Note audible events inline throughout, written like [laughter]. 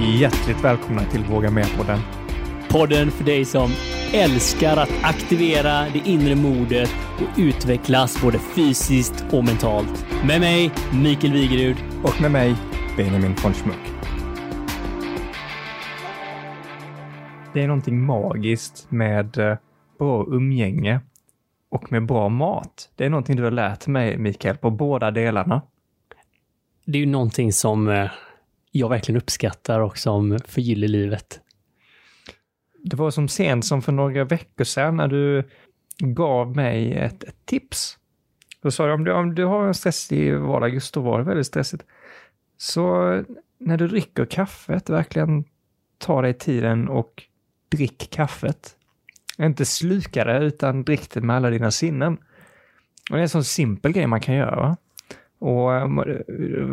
Hjärtligt välkomna till Våga Med-podden. Podden för dig som älskar att aktivera det inre modet och utvecklas både fysiskt och mentalt. Med mig, Mikael Wigerud. Och med mig, Benjamin von Schmuck. Det är någonting magiskt med eh, bra umgänge och med bra mat. Det är någonting du har lärt mig, Mikael, på båda delarna. Det är ju någonting som eh, jag verkligen uppskattar och som förgyller livet. Det var som sent som för några veckor sedan när du gav mig ett, ett tips. Då sa du om du, om du har en stressig vardag, just då var det väldigt stressigt, så när du dricker kaffet, verkligen ta dig tiden och drick kaffet. Inte sluka det, utan drick det med alla dina sinnen. Och det är en sån simpel grej man kan göra. Och eh,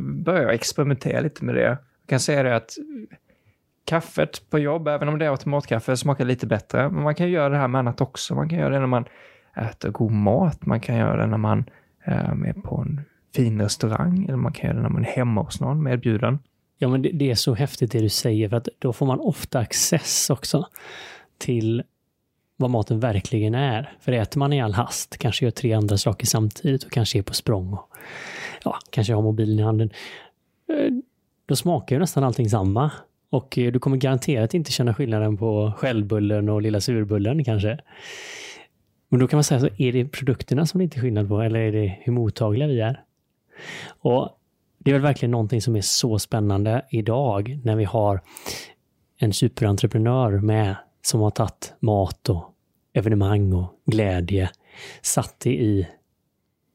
börja experimentera lite med det. Jag kan säga det att kaffet på jobb, även om det är automatkaffe, smakar lite bättre. Men man kan göra det här med annat också. Man kan göra det när man äter god mat. Man kan göra det när man eh, är på en fin restaurang. Eller man kan göra det när man är hemma hos någon medbjuden. Ja, men det, det är så häftigt det du säger, för att då får man ofta access också till vad maten verkligen är. För äter man i all hast, kanske gör tre andra saker samtidigt och kanske är på språng och ja, kanske har mobilen i handen. Eh, då smakar ju nästan allting samma. Och eh, du kommer garanterat inte känna skillnaden på skällbullen och lilla surbullen kanske. Men då kan man säga så, är det produkterna som det inte är skillnad på eller är det hur mottagliga vi är? Och det är väl verkligen någonting som är så spännande idag när vi har en superentreprenör med som har tagit mat och evenemang och glädje, satt det i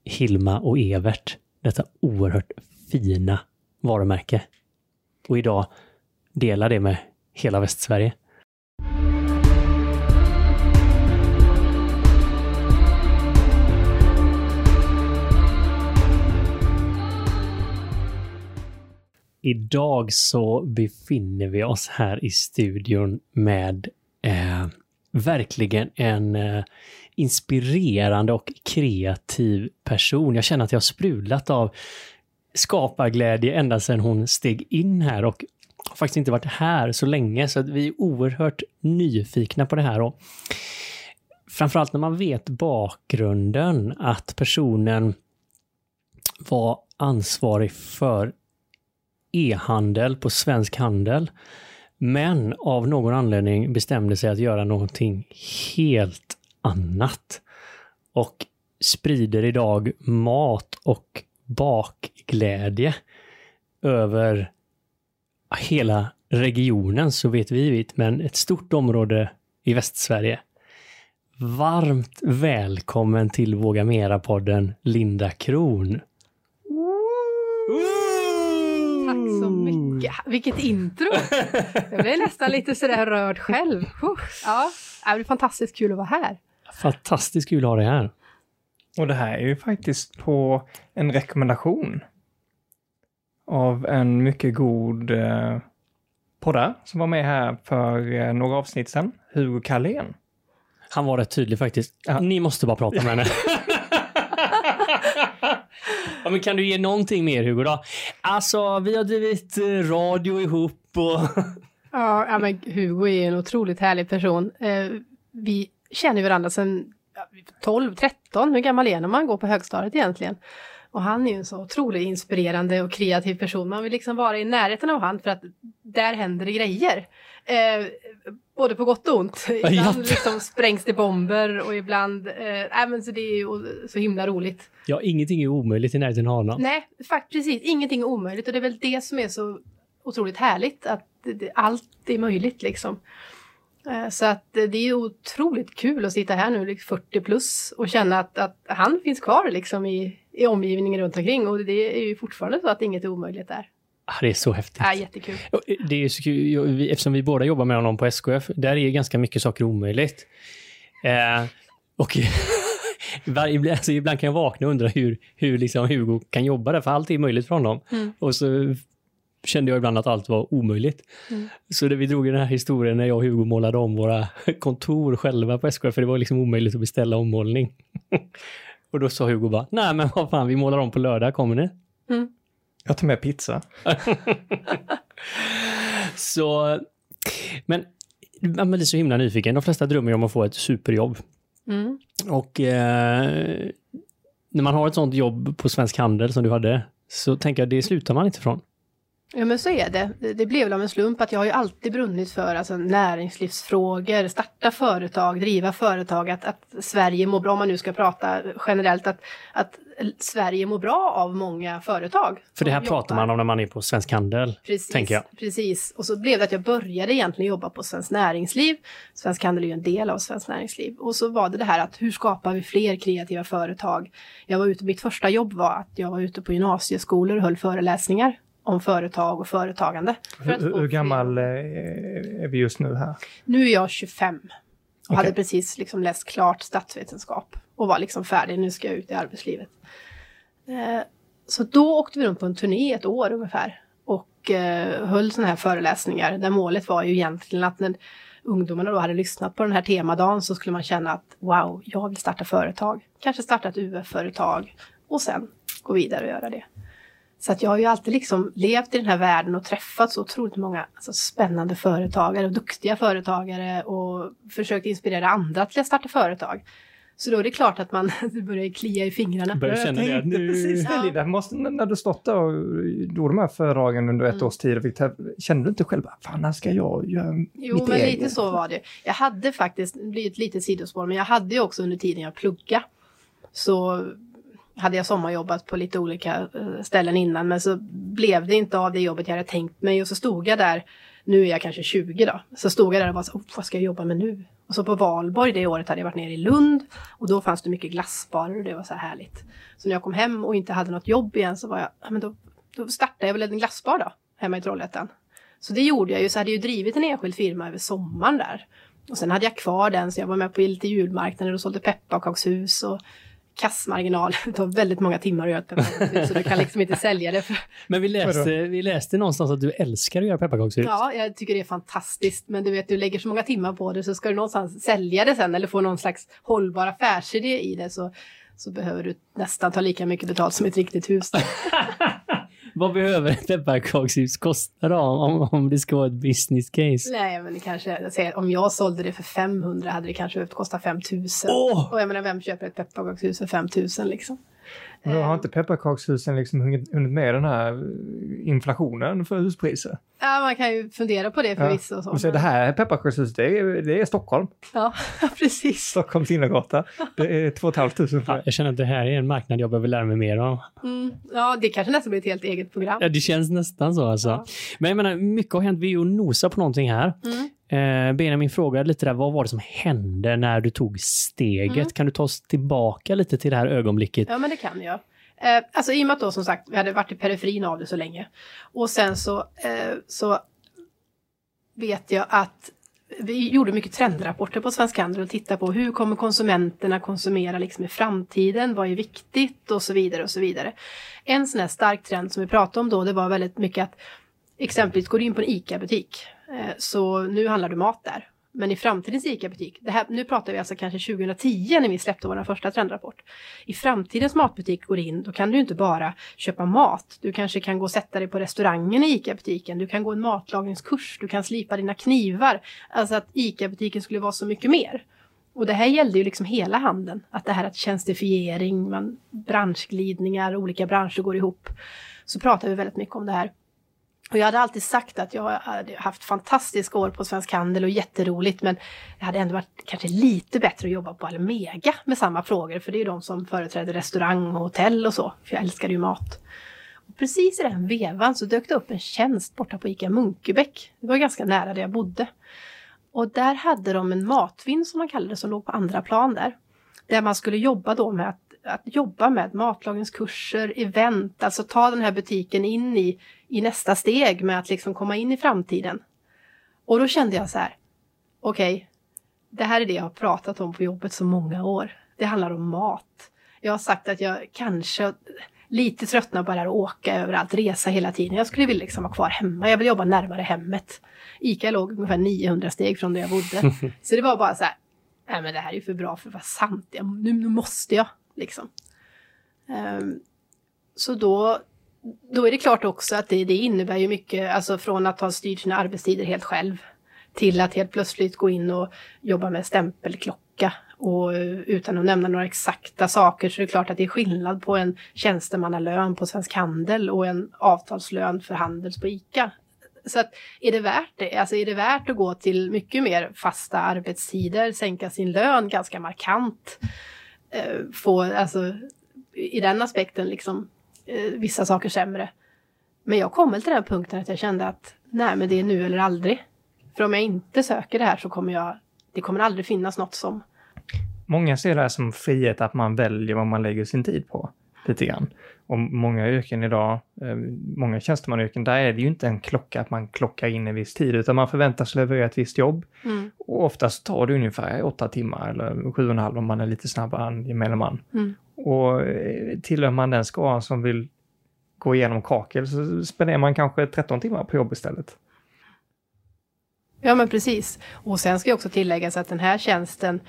Hilma och Evert, detta oerhört fina varumärke. Och idag dela det med hela Västsverige. Idag så befinner vi oss här i studion med eh, verkligen en eh, inspirerande och kreativ person. Jag känner att jag har sprudlat av skaparglädje ända sedan hon steg in här och har faktiskt inte varit här så länge så att vi är oerhört nyfikna på det här. Och framförallt när man vet bakgrunden att personen var ansvarig för e-handel på Svensk Handel men av någon anledning bestämde sig att göra någonting helt annat. Och sprider idag mat och bakglädje över hela regionen, så vet vi vitt, men ett stort område i Västsverige. Varmt välkommen till Våga Mera-podden Linda Kron. mycket. Vilket intro! Jag blev nästan lite sådär rörd själv. Ja, det är fantastiskt kul att vara här. Fantastiskt kul att ha dig här. Och det här är ju faktiskt på en rekommendation av en mycket god eh, poddare som var med här för eh, några avsnitt sedan, Hugo Carlén. Han var rätt tydlig faktiskt. Ja. Ni måste bara prata med henne. Ja, men kan du ge någonting mer Hugo då? Alltså, vi har drivit eh, radio ihop och... ja, men Hugo är en otroligt härlig person. Eh, vi känner varandra sedan 12, 13. Hur gammal är man går på högstadiet egentligen? Och han är ju en så otroligt inspirerande och kreativ person. Man vill liksom vara i närheten av han för att där händer det grejer. Eh, både på gott och ont. Ibland liksom sprängs det bomber och ibland, eh, äh, men så det är ju så himla roligt. Ja, ingenting är omöjligt i närheten av honom. Nej, faktiskt precis. Ingenting är omöjligt och det är väl det som är så otroligt härligt. Att det, allt är möjligt liksom. Eh, så att det är otroligt kul att sitta här nu, 40 liksom plus, och känna att, att han finns kvar liksom i, i omgivningen runt omkring. Och det är ju fortfarande så att inget är omöjligt där. Ah, det är så häftigt. Ja, jättekul. Det är så kul, eftersom vi båda jobbar med honom på SKF, där är ganska mycket saker omöjligt. Eh, och [laughs] alltså, ibland kan jag vakna och undra hur, hur liksom Hugo kan jobba där, för allt är möjligt för honom. Mm. Och så kände jag ibland att allt var omöjligt. Mm. Så det vi drog i den här historien när jag och Hugo målade om våra [laughs] kontor själva på SKF, för det var liksom omöjligt att beställa ommålning. [laughs] och då sa Hugo bara, nej men vad fan, vi målar om på lördag, kommer ni? Mm. Jag tar med pizza. [laughs] Så, men man blir så himla nyfiken. De flesta drömmer ju om att få ett superjobb. Mm. Och eh, när man har ett sånt jobb på Svensk Handel som du hade, så tänker jag det slutar man inte från. Ja men så är det. Det- blev väl av en slump att jag har ju alltid brunnit för alltså, näringslivsfrågor, starta företag, driva företag, att, att Sverige mår bra, om man nu ska prata generellt, att, att Sverige mår bra av många företag. För det här som pratar jobbar. man om när man är på Svensk Handel. Precis, tänker jag. precis. Och så blev det att jag började egentligen jobba på Svenskt Näringsliv. Svensk Handel är ju en del av Svenskt Näringsliv. Och så var det det här att hur skapar vi fler kreativa företag? Jag var ute, mitt första jobb var att jag var ute på gymnasieskolor och höll föreläsningar om företag och företagande. Hur, hur gammal eh, är vi just nu här? Nu är jag 25 och Okej. hade precis liksom läst klart statsvetenskap och var liksom färdig. Nu ska jag ut i arbetslivet. Eh, så då åkte vi runt på en turné ett år ungefär och eh, höll sådana här föreläsningar där målet var ju egentligen att när ungdomarna då hade lyssnat på den här temadagen så skulle man känna att wow, jag vill starta företag. Kanske starta ett UF-företag och sen gå vidare och göra det. Så att jag har ju alltid liksom levt i den här världen och träffat så otroligt många alltså, spännande företagare och duktiga företagare och försökt inspirera andra till att starta företag. Så då är det klart att man [laughs] börjar klia i fingrarna. Börjar känna det nu... precis Ja. Lida. Måste, när du stått där och gjorde de här föredragen under ett Mm. års tid, kände du inte själv att fan, när ska jag göra Jo, mitt men eget? lite så var det. Jag hade faktiskt, det blir ett litet sidospår, men jag hade ju också under tiden jag pluggade så hade jag sommarjobbat på lite olika eh, ställen innan, men så blev det inte av det jobbet jag hade tänkt mig och så stod jag där, nu är jag kanske 20 då, så stod jag där och bara så, oh, vad ska jag jobba med nu? Och så på valborg det året hade jag varit nere i Lund och då fanns det mycket glassbarer och det var så här härligt. Så när jag kom hem och inte hade något jobb igen så var jag, ja men då, då startade jag väl en glassbar då, hemma i Trollhättan. Så det gjorde jag ju, så hade jag ju drivit en enskild firma över sommaren där. Och sen hade jag kvar den, så jag var med på lite julmarknader och sålde pepparkakshus och kassmarginal. Det tar väldigt många timmar att göra ett pepparkakshus, så du kan liksom inte sälja det. För, Men vi läste, vi läste någonstans att du älskar att göra pepparkakshus. ja, jag tycker det är fantastiskt, men du vet, du lägger så många timmar på det, så ska du någonstans sälja det sen eller få någon slags hållbar affärsidé i det, så, så behöver du nästan ta lika mycket betalt som ett riktigt hus. [laughs] Vad behöver ett pepparkakshus kosta då om, om det ska vara ett business case? Nej, men det kanske, jag säger, om jag sålde det för 500 hade det kanske behövt kosta 5000. Åh! Och jag menar, vem köper ett pepparkakshus för 5000 liksom? Men har inte pepparkakshusen liksom hunnit med den här eh, inflationen för huspriser? Ja, man kan ju fundera på det förvisso. så, Och så det här pepparkakshuset, det är, det är Stockholm. Ja, [laughs] precis. Stockholms innergata. Det är 2 500 för Ja, jag känner att det här är en marknad jag behöver lära mig mer om. Mm. Ja, det kanske nästan blir ett helt eget program. Ja, det känns nästan så alltså. Ja. Men jag menar, mycket har hänt. Vi är ju och nosar på någonting här. Mm. Eh, Benjamin frågade lite där, vad var det som hände när du tog steget? Mm. Kan du ta oss tillbaka lite till det här ögonblicket? Ja, men det kan jag. Eh, alltså i och med att då som sagt, vi hade varit i periferin av det så länge. Och sen så, eh, så vet jag att vi gjorde mycket trendrapporter på Svensk Handel och tittade på hur kommer konsumenterna konsumera liksom i framtiden, vad är viktigt och så vidare och så vidare. En sån här stark trend som vi pratade om då, det var väldigt mycket att exempelvis går du in på en ICA-butik, Eh, så nu handlar du mat där. Men i framtidens ICA-butik, det här, nu pratar vi alltså kanske 2010 när vi släppte vår första trendrapport. I framtidens matbutik går in, då kan du inte bara köpa mat. Du kanske kan gå och sätta dig på restaurangen i ICA-butiken. Du kan gå en matlagningskurs, du kan slipa dina knivar. Alltså att ICA-butiken skulle vara så mycket mer. Och det här gällde ju liksom hela handeln. Att det här att tjänstifiering, man, branschglidningar, olika branscher går ihop. Så pratar vi väldigt mycket om det här. Och jag hade alltid sagt att jag hade haft fantastiska år på Svensk Handel och jätteroligt men det hade ändå varit kanske lite bättre att jobba på Almega med samma frågor för det är ju de som företräder restaurang och hotell och så. För jag älskar ju mat. Och precis i den vevan så dök det upp en tjänst borta på ICA Munkebäck. Det var ganska nära där jag bodde. Och där hade de en matvin som man kallade det som låg på andra plan där. Där man skulle jobba då med att, att jobba med matlagningskurser, event, alltså ta den här butiken in i, i nästa steg med att liksom komma in i framtiden. Och då kände jag så här, okej, det här är det jag har pratat om på jobbet så många år. Det handlar om mat. Jag har sagt att jag kanske lite tröttnar på det här att åka överallt, resa hela tiden. Jag skulle vilja liksom vara kvar hemma, jag vill jobba närmare hemmet. ICA låg ungefär 900 steg från där jag bodde. [laughs] Så det var bara så här, nej men det här är ju för bra för att vara sant. Nu, nu måste jag liksom. Ehm, så då då är det klart också att det, det innebär ju mycket, alltså från att ha styrt sina arbetstider helt själv till att helt plötsligt gå in och jobba med stämpelklocka. Och eh, utan att nämna några exakta saker så är det klart att det är skillnad på en tjänstemannalön på Svensk Handel och en avtalslön för Handels på ICA. Så att är det värt det? Alltså är det värt att gå till mycket mer fasta arbetstider, sänka sin lön ganska markant? Eh, få, alltså i den aspekten liksom eh, vissa saker sämre. Men jag kom väl till den punkten att jag kände att nej men det är nu eller aldrig. För om jag inte söker det här så kommer jag, det kommer aldrig finnas något som... Många ser det här som frihet, att man väljer vad man lägger sin tid på. Lite grann. Och många yrken idag, eh, många tjänstemannayrken, där är det ju inte en klocka att man klockar in en viss tid, utan man förväntas leverera ett visst jobb. Mm. Och oftast tar det ungefär åtta timmar eller sju och en halv om man är lite snabbare än gemene man. Mm. Och eh, tillhör man den skaran som vill gå igenom kakel så spenderar man kanske 13 timmar på jobb istället. Ja men precis. Och sen ska jag också tilläggas att den här tjänsten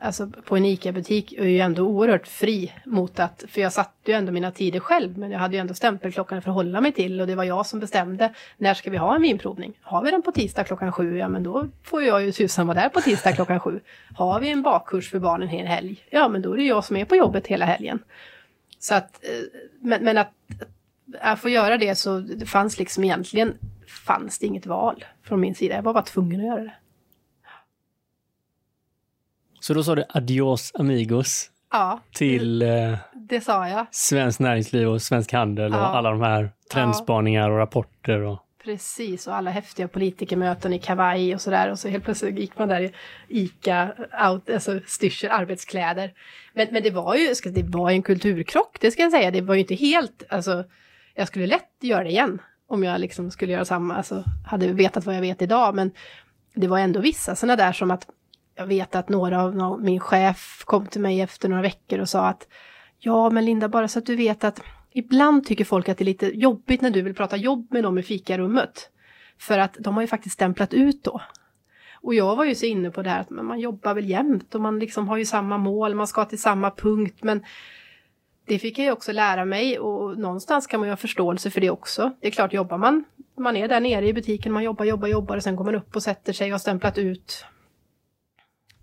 alltså på en ICA-butik är ju ändå oerhört fri mot att, för jag satte ju ändå mina tider själv, men jag hade ju ändå stämpelklockan att förhålla mig till och det var jag som bestämde när ska vi ha en vinprovning. Har vi den på tisdag klockan sju, ja men då får jag ju tusan vara där på tisdag klockan sju. Har vi en bakkurs för barnen en helg, ja men då är det jag som är på jobbet hela helgen. Så att, eh, men, men att, att få göra det så det fanns liksom egentligen fanns det inget val från min sida. Jag var bara tvungen att göra det. Så då sa du adios amigos Ja, till eh, det sa jag. Svenskt Näringsliv och Svensk Handel och Ja. alla de här trendspaningar och rapporter. Och... Precis, och alla häftiga politikermöten i kavaj och sådär. Och så helt plötsligt gick man där i ICA, out, alltså styrsel, arbetskläder. Men, men det var ju det var en kulturkrock, det ska jag säga. Det var ju inte helt, alltså, jag skulle lätt göra det igen. Om jag liksom skulle göra samma, alltså hade vetat vad jag vet idag. Men det var ändå vissa sådana där som att jag vet att några av min chef kom till mig efter några veckor och sa att Ja, men Linda, bara så att du vet att ibland tycker folk att det är lite jobbigt när du vill prata jobb med dem i fikarummet. För att de har ju faktiskt stämplat ut då. Och jag var ju så inne på det här att man jobbar väl jämt och man liksom har ju samma mål, man ska till samma punkt. Men det fick jag ju också lära mig och någonstans kan man ju ha förståelse för det också. Det är klart, jobbar man, man är där nere i butiken, man jobbar, jobbar, jobbar och sen går man upp och sätter sig och har stämplat ut.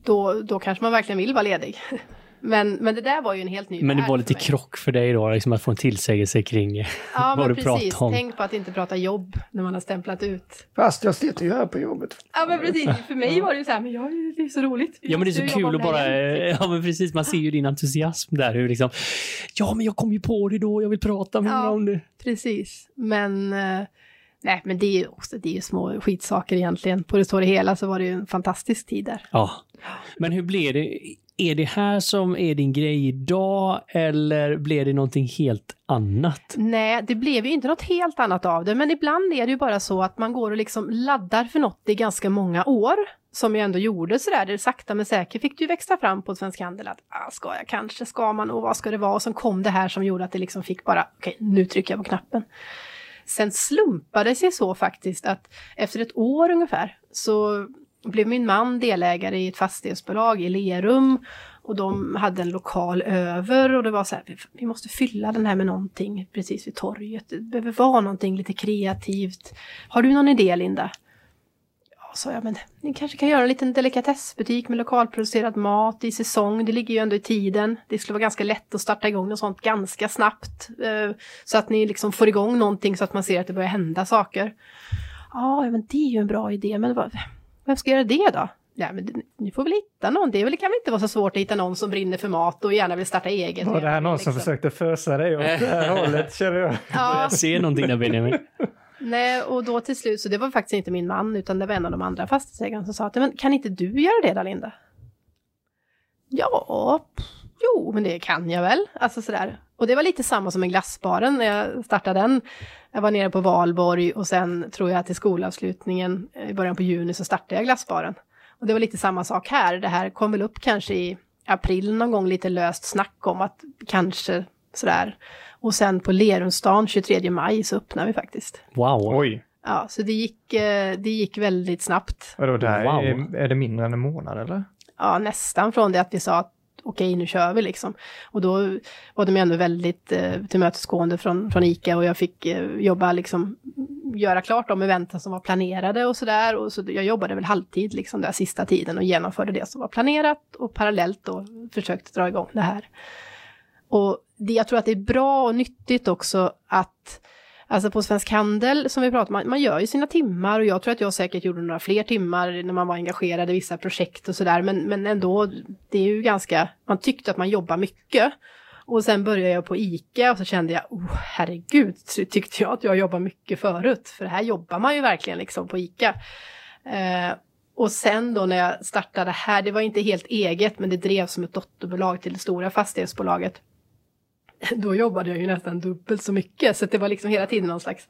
Då, då kanske man verkligen vill vara ledig. [laughs] Men, men det där var ju en helt ny Men det var för lite mig. krock för dig då, liksom att få en tillsägelse kring Ja, [laughs] vad men du precis. pratar om. Tänk på att inte prata jobb när man har stämplat ut. Fast jag sitter ju här på jobbet. Ja, men precis. För mig var det ju så här, men jag, det är så roligt. Ja men det är så kul att bara, [laughs] ja men precis, man ser ju din entusiasm där hur liksom, ja men jag kom ju på det då, jag vill prata med Ja. om det. Precis. Men, eh, nej, men det är ju också, det är ju små skitsaker egentligen. På det stora hela så var det ju en fantastisk tid där. Ja. Men hur blev det? Är det här som är din grej idag eller blev det någonting helt annat? Nej, det blev ju inte något helt annat av det, men ibland är det ju bara så att man går och liksom laddar för något i ganska många år. Som jag ändå gjorde sådär, det sakta men säkert fick ju växa fram på Svensk Handel att ah, ska jag kanske, ska man och vad ska det vara? Och sen kom det här som gjorde att det liksom fick bara, okej nu trycker jag på knappen. Sen slumpade det sig så faktiskt att efter ett år ungefär så blev min man delägare i ett fastighetsbolag i Lerum och de hade en lokal över och det var så här, vi- vi måste fylla den här med någonting precis vid torget. Det behöver vara någonting lite kreativt. Har du någon idé Linda? Sa jag, men ni kanske kan göra en liten delikatessbutik med lokalproducerad mat i säsong. Det ligger ju ändå i tiden. Det skulle vara ganska lätt att starta igång något sånt ganska snabbt. Eh, så att ni liksom får igång någonting så att man ser att det börjar hända saker. Ja, men det är ju en bra idé, men vad, vem ska göra det då? Ja, men det- ni får väl hitta någon. Det är väl, kan väl inte vara så svårt att hitta någon som brinner för mat och gärna vill starta eget. Var det här någon som Liksom. försökte fösa dig åt det här [laughs] hållet, känner jag? Ja, Jag ser någonting där Benjamin nej, och då till slut, så det var faktiskt inte min man, utan det var en av de andra fastighetsägarna som sa att men kan inte du göra det då, Linda? Ja, jo, men det kan jag väl. Alltså sådär. Och det var lite samma som med glassbaren när jag startade den. Jag var nere på Valborg och sen tror jag att till skolavslutningen eh, i början på juni så startade jag glassbaren. Och det var lite samma sak här. Det här kom väl upp kanske i april någon gång, lite löst snack om att kanske sådär. Och sen på Lerumsdagen 23 maj så öppnade vi faktiskt. Wow. Oj, Ja, så det gick, eh, det gick väldigt snabbt. vadå det här Wow. är, är det mindre än en månad eller? Ja, nästan från det att vi sa att okej nu kör vi liksom. Och då var de ändå väldigt eh, tillmötesgående från, från ICA och jag fick eh, jobba liksom, göra klart de eventen som var planerade och sådär. Och så jag jobbade väl halvtid liksom där sista tiden och genomförde det som var planerat och parallellt då försökte dra igång det här. Och det, jag tror att det är bra och nyttigt också att Alltså på Svensk Handel som vi pratade om, man, man gör ju sina timmar och jag tror att jag säkert gjorde några fler timmar när man var engagerad i vissa projekt och sådär. Men, men ändå, det är ju ganska, man tyckte att man jobbar mycket. Och sen började jag på ICA och så kände jag, oh, herregud, tyckte jag att jag jobbar mycket förut. För här jobbar man ju verkligen liksom på ICA. Eh, och sen då när jag startade här, det var inte helt eget, men det drevs som ett dotterbolag till det stora fastighetsbolaget. [laughs] då jobbade jag ju nästan dubbelt så mycket. Så det var liksom hela tiden någon slags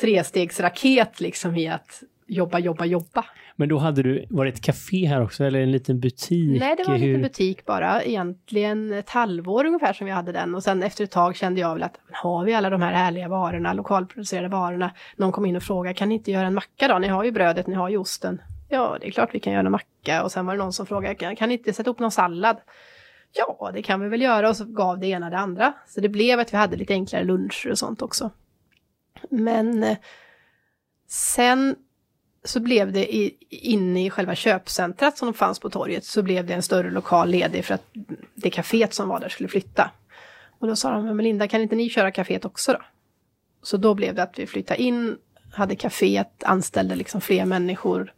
trestegsraket liksom i att jobba, jobba, jobba. Men då hade du, var det ett café här också eller en liten butik? Nej, det var en Hur... liten butik bara, egentligen ett halvår ungefär som vi hade den. Och sen efter ett tag kände jag väl att har vi alla de här härliga varorna, lokalproducerade varorna. Någon kom in och frågade, kan ni inte göra en macka då? Ni har ju brödet, ni har ju osten. Ja, det är klart vi kan göra en macka. Och sen var det någon som frågade, kan, kan ni inte sätta upp någon sallad? Ja, det kan vi väl göra och så gav det ena det andra. Så det blev att vi hade lite enklare luncher och sånt också. Men eh, sen så blev det i, inne i själva köpcentret som fanns på torget så blev det en större lokal ledig för att det kaféet som var där skulle flytta. Och då sa de, men Linda kan inte ni köra kaféet också då? Så då blev det att vi flyttade in, hade kaféet, anställde liksom fler människor,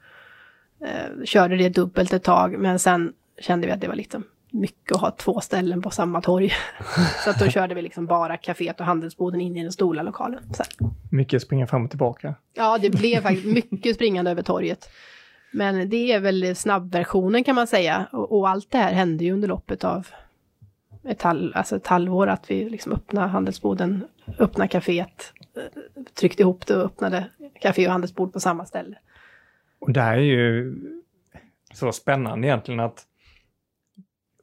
eh, körde det dubbelt ett tag men sen kände vi att det var liksom mycket att ha två ställen på samma torg. [laughs] så att då körde vi liksom bara kaféet och handelsboden in i den stora lokalen. Så. Mycket springa fram och tillbaka. Ja, det blev faktiskt mycket springande över torget. Men det är väl snabbversionen kan man säga. Och, och, allt det här hände ju under loppet av ett, halv, alltså ett halvår. Att vi liksom öppnade handelsboden, öppnade kaféet, eh, tryckte ihop det och öppnade kafé och handelsbord på samma ställe. Och det här är ju så spännande egentligen att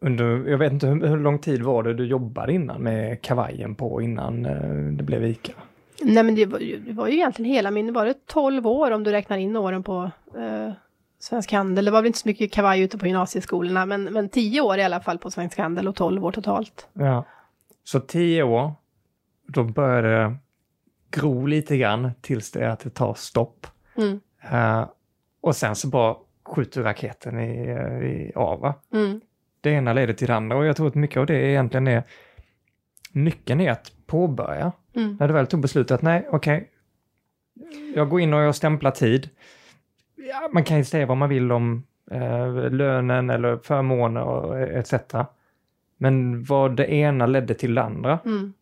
under, jag vet inte hur, hur, lång tid var det du jobbade innan med kavajen på innan eh, det blev ICA? Nej men det var, ju, det var ju egentligen hela min, var det 12 år om du räknar in åren på eh, Svensk Handel. Det var väl inte så mycket kavaj ute på gymnasieskolorna men, men 10 år i alla fall på Svensk Handel och 12 år totalt. Ja, så 10 år, då började det gro lite grann tills det att det tar stopp. Mm. Uh, och sen så bara skjuter raketen i, i av. Mm det ena leder till det andra och jag tror att mycket av det egentligen är nyckeln är att påbörja. Mm. När du väl tog beslutet att nej, okej, okay, jag går in och jag stämplar tid. Ja, man kan ju säga vad man vill om eh, lönen eller förmåner och etc. Men vad det ena ledde till det andra. Mm.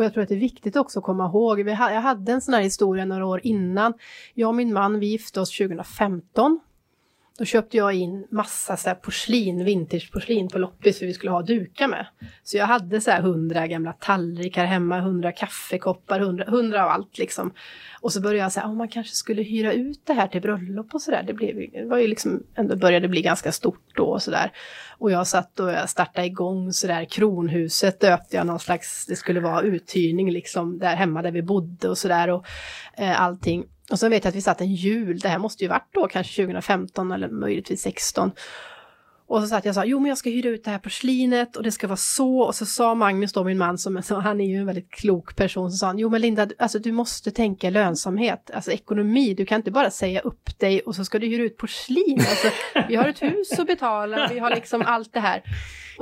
Och jag tror att det är viktigt också att komma ihåg, jag hade en sån här historia några år innan. Jag och min man, vi gifte oss 2015. Då köpte jag in massa så här porslin, vintageporslin på loppis för vi skulle ha dukar med. Så jag hade så här hundra gamla tallrikar hemma, hundra kaffekoppar, hundra, hundra av allt liksom. Och så började jag säga, om man kanske skulle hyra ut det här till bröllop och sådär. Det, det var ju liksom, ändå började bli ganska stort då och sådär. Och jag satt och jag startade igång sådär, Kronhuset döpte jag någon slags, det skulle vara uthyrning liksom där hemma där vi bodde och sådär och eh, allting. Och så vet jag att vi satt en jul, det här måste ju varit då kanske 2015 eller möjligtvis 16. Och så satt jag och sa, jo men jag ska hyra ut det här porslinet och det ska vara så. Och så sa Magnus då, min man, som, han är ju en väldigt klok person, så sa han, jo men Linda, alltså du måste tänka lönsamhet, alltså ekonomi, du kan inte bara säga upp dig och så ska du hyra ut porslin. Alltså, vi har ett hus att betala, vi har liksom allt det här.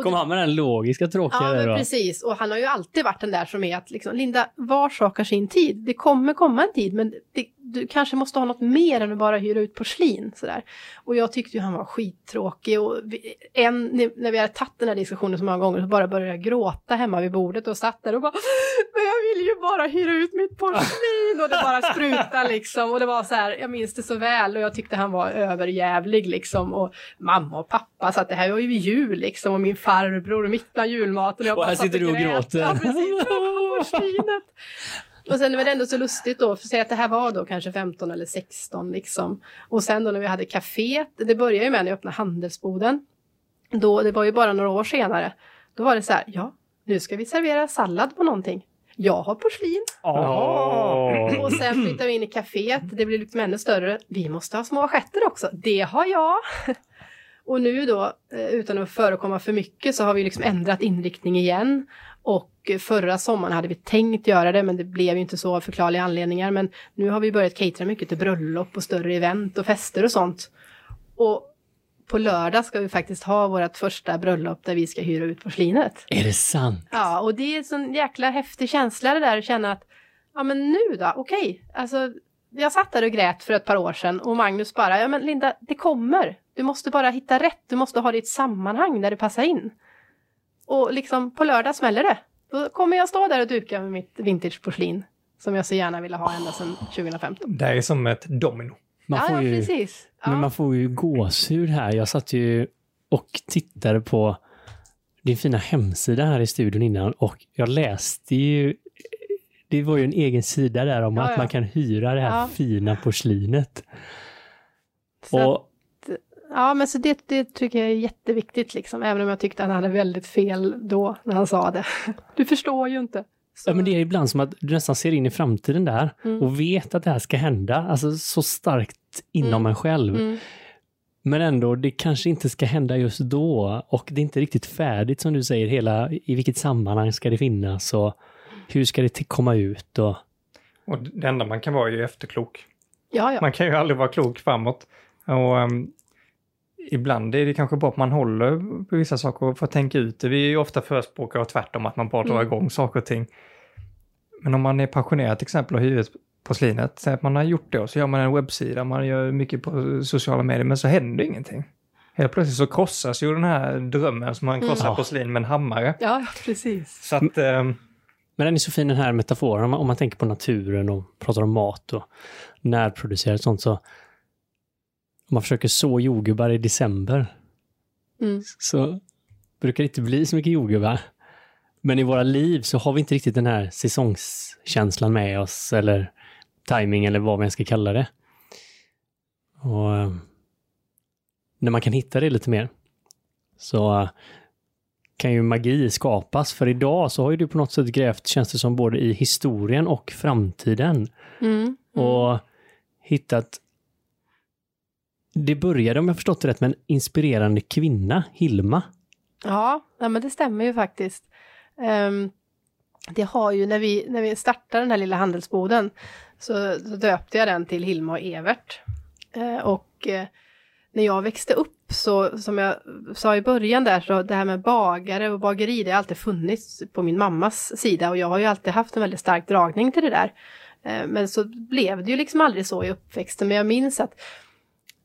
Kom han med den logiska tråkiga Ja, men precis. Och han har ju alltid varit den där som är att liksom, Linda, var sak har sin tid. Det kommer komma en tid, men det, du kanske måste ha något mer än att bara hyra ut porslin. Sådär. Och jag tyckte ju han var skittråkig. Och vi, en, när vi hade tagit den här diskussionen så många gånger så bara började jag gråta hemma vid bordet och satt där och bara Men jag vill ju bara hyra ut mitt porslin! Och det bara sprutade liksom. Och det var så här, jag minns det så väl och jag tyckte han var överjävlig liksom. Och mamma och pappa satt det här var ju vid jul liksom. Och min farbror mitt bland julmaten. Och, jag och här sitter du och gråter. Ja, precis. Porslinet. Och sen var det ändå så lustigt då, för säg att det här var då kanske 15 eller 16 liksom. Och sen då när vi hade kaféet, det började ju med när jag öppnade handelsboden. Då, det var ju bara några år senare, då var det så här, ja, nu ska vi servera sallad på någonting. Jag har porslin. Åh. Och sen flyttar vi in i kaféet. Det blir liksom ännu större. Vi måste ha små assietter också. Det har jag. Och nu då, eh, utan att förekomma för mycket, så har vi liksom ändrat inriktning igen. Och förra sommaren hade vi tänkt göra det, men det blev ju inte så av förklarliga anledningar. Men nu har vi börjat catera mycket till bröllop och större event och fester och sånt. Och på lördag ska vi faktiskt ha vårt första bröllop där vi ska hyra ut porslinet. Är det sant? Ja, och det är en sån jäkla häftig känsla det där att känna att ja men nu då, okej, alltså jag satt där och grät för ett par år sedan och Magnus bara, ja men Linda, det kommer. Du måste bara hitta rätt, du måste ha ditt sammanhang där det passar in. Och liksom på lördag smäller det. Då kommer jag stå där och duka med mitt vintageporslin som jag så gärna ville ha ända sedan 2015. Det är som ett domino. Man ja, får ja, ju, precis. Ja. Men man får ju gåshud här. Jag satt ju och tittade på din fina hemsida här i studion innan och jag läste ju det var ju en egen sida där om Ja, att ja. man kan hyra det här Ja. fina porslinet. Så Och ja, men så det, det tycker jag är jätteviktigt liksom, även om jag tyckte han hade väldigt fel då när han sa det. [laughs] Du förstår ju inte. Så, Ja, men det är ibland som att du nästan ser in i framtiden där Mm. och vet att det här ska hända, alltså så starkt inom Mm. en själv. mm, Men ändå, det kanske inte ska hända just då och det är inte riktigt färdigt som du säger, hela i vilket sammanhang ska det finnas och hur ska det komma ut och Och det enda man kan vara är ju efterklok. ja, ja. Man kan ju aldrig vara klok framåt. Och ehm, ibland är det kanske bra att man håller på vissa saker och får tänka ut det. Vi är ju ofta förespråkare och tvärtom att man bara drar Mm. igång saker och ting. Men om man är passionerad till exempel och hyr porslinet, säg att man har gjort det och så gör man en webbsida, man gör mycket på sociala medier, men så händer ingenting. Helt plötsligt så krossas ju den här drömmen som man krossar Mm. porslin med en hammare. ja, precis. Så att, ehm, Men den är så fin den här metaforen om man, om man tänker på naturen och pratar om mat och närproducerat sånt så om man försöker så jordgubbar i december Mm. så brukar det inte bli så mycket jordgubbar. Men i våra liv så har vi inte riktigt den här säsongskänslan med oss eller timing eller vad man ska kalla det. Och eh, när man kan hitta det lite mer så eh, kan ju magi skapas. För idag så har ju du på något sätt grävt, känns det som, både i historien och framtiden. Mm. Mm. Och hittat... Det började, om jag förstått det rätt, med en inspirerande kvinna, Hilma. Ja, ja, men det stämmer ju faktiskt. Um, det har ju, när vi, när vi startade den här lilla handelsboden, så, så döpte jag den till Hilma och Evert. Uh, och uh, när jag växte upp, så som jag sa i början där, så det här med bagare och bageri, det har alltid funnits på min mammas sida och jag har ju alltid haft en väldigt stark dragning till det där. Eh, men så blev det ju liksom aldrig så i uppväxten, men jag minns att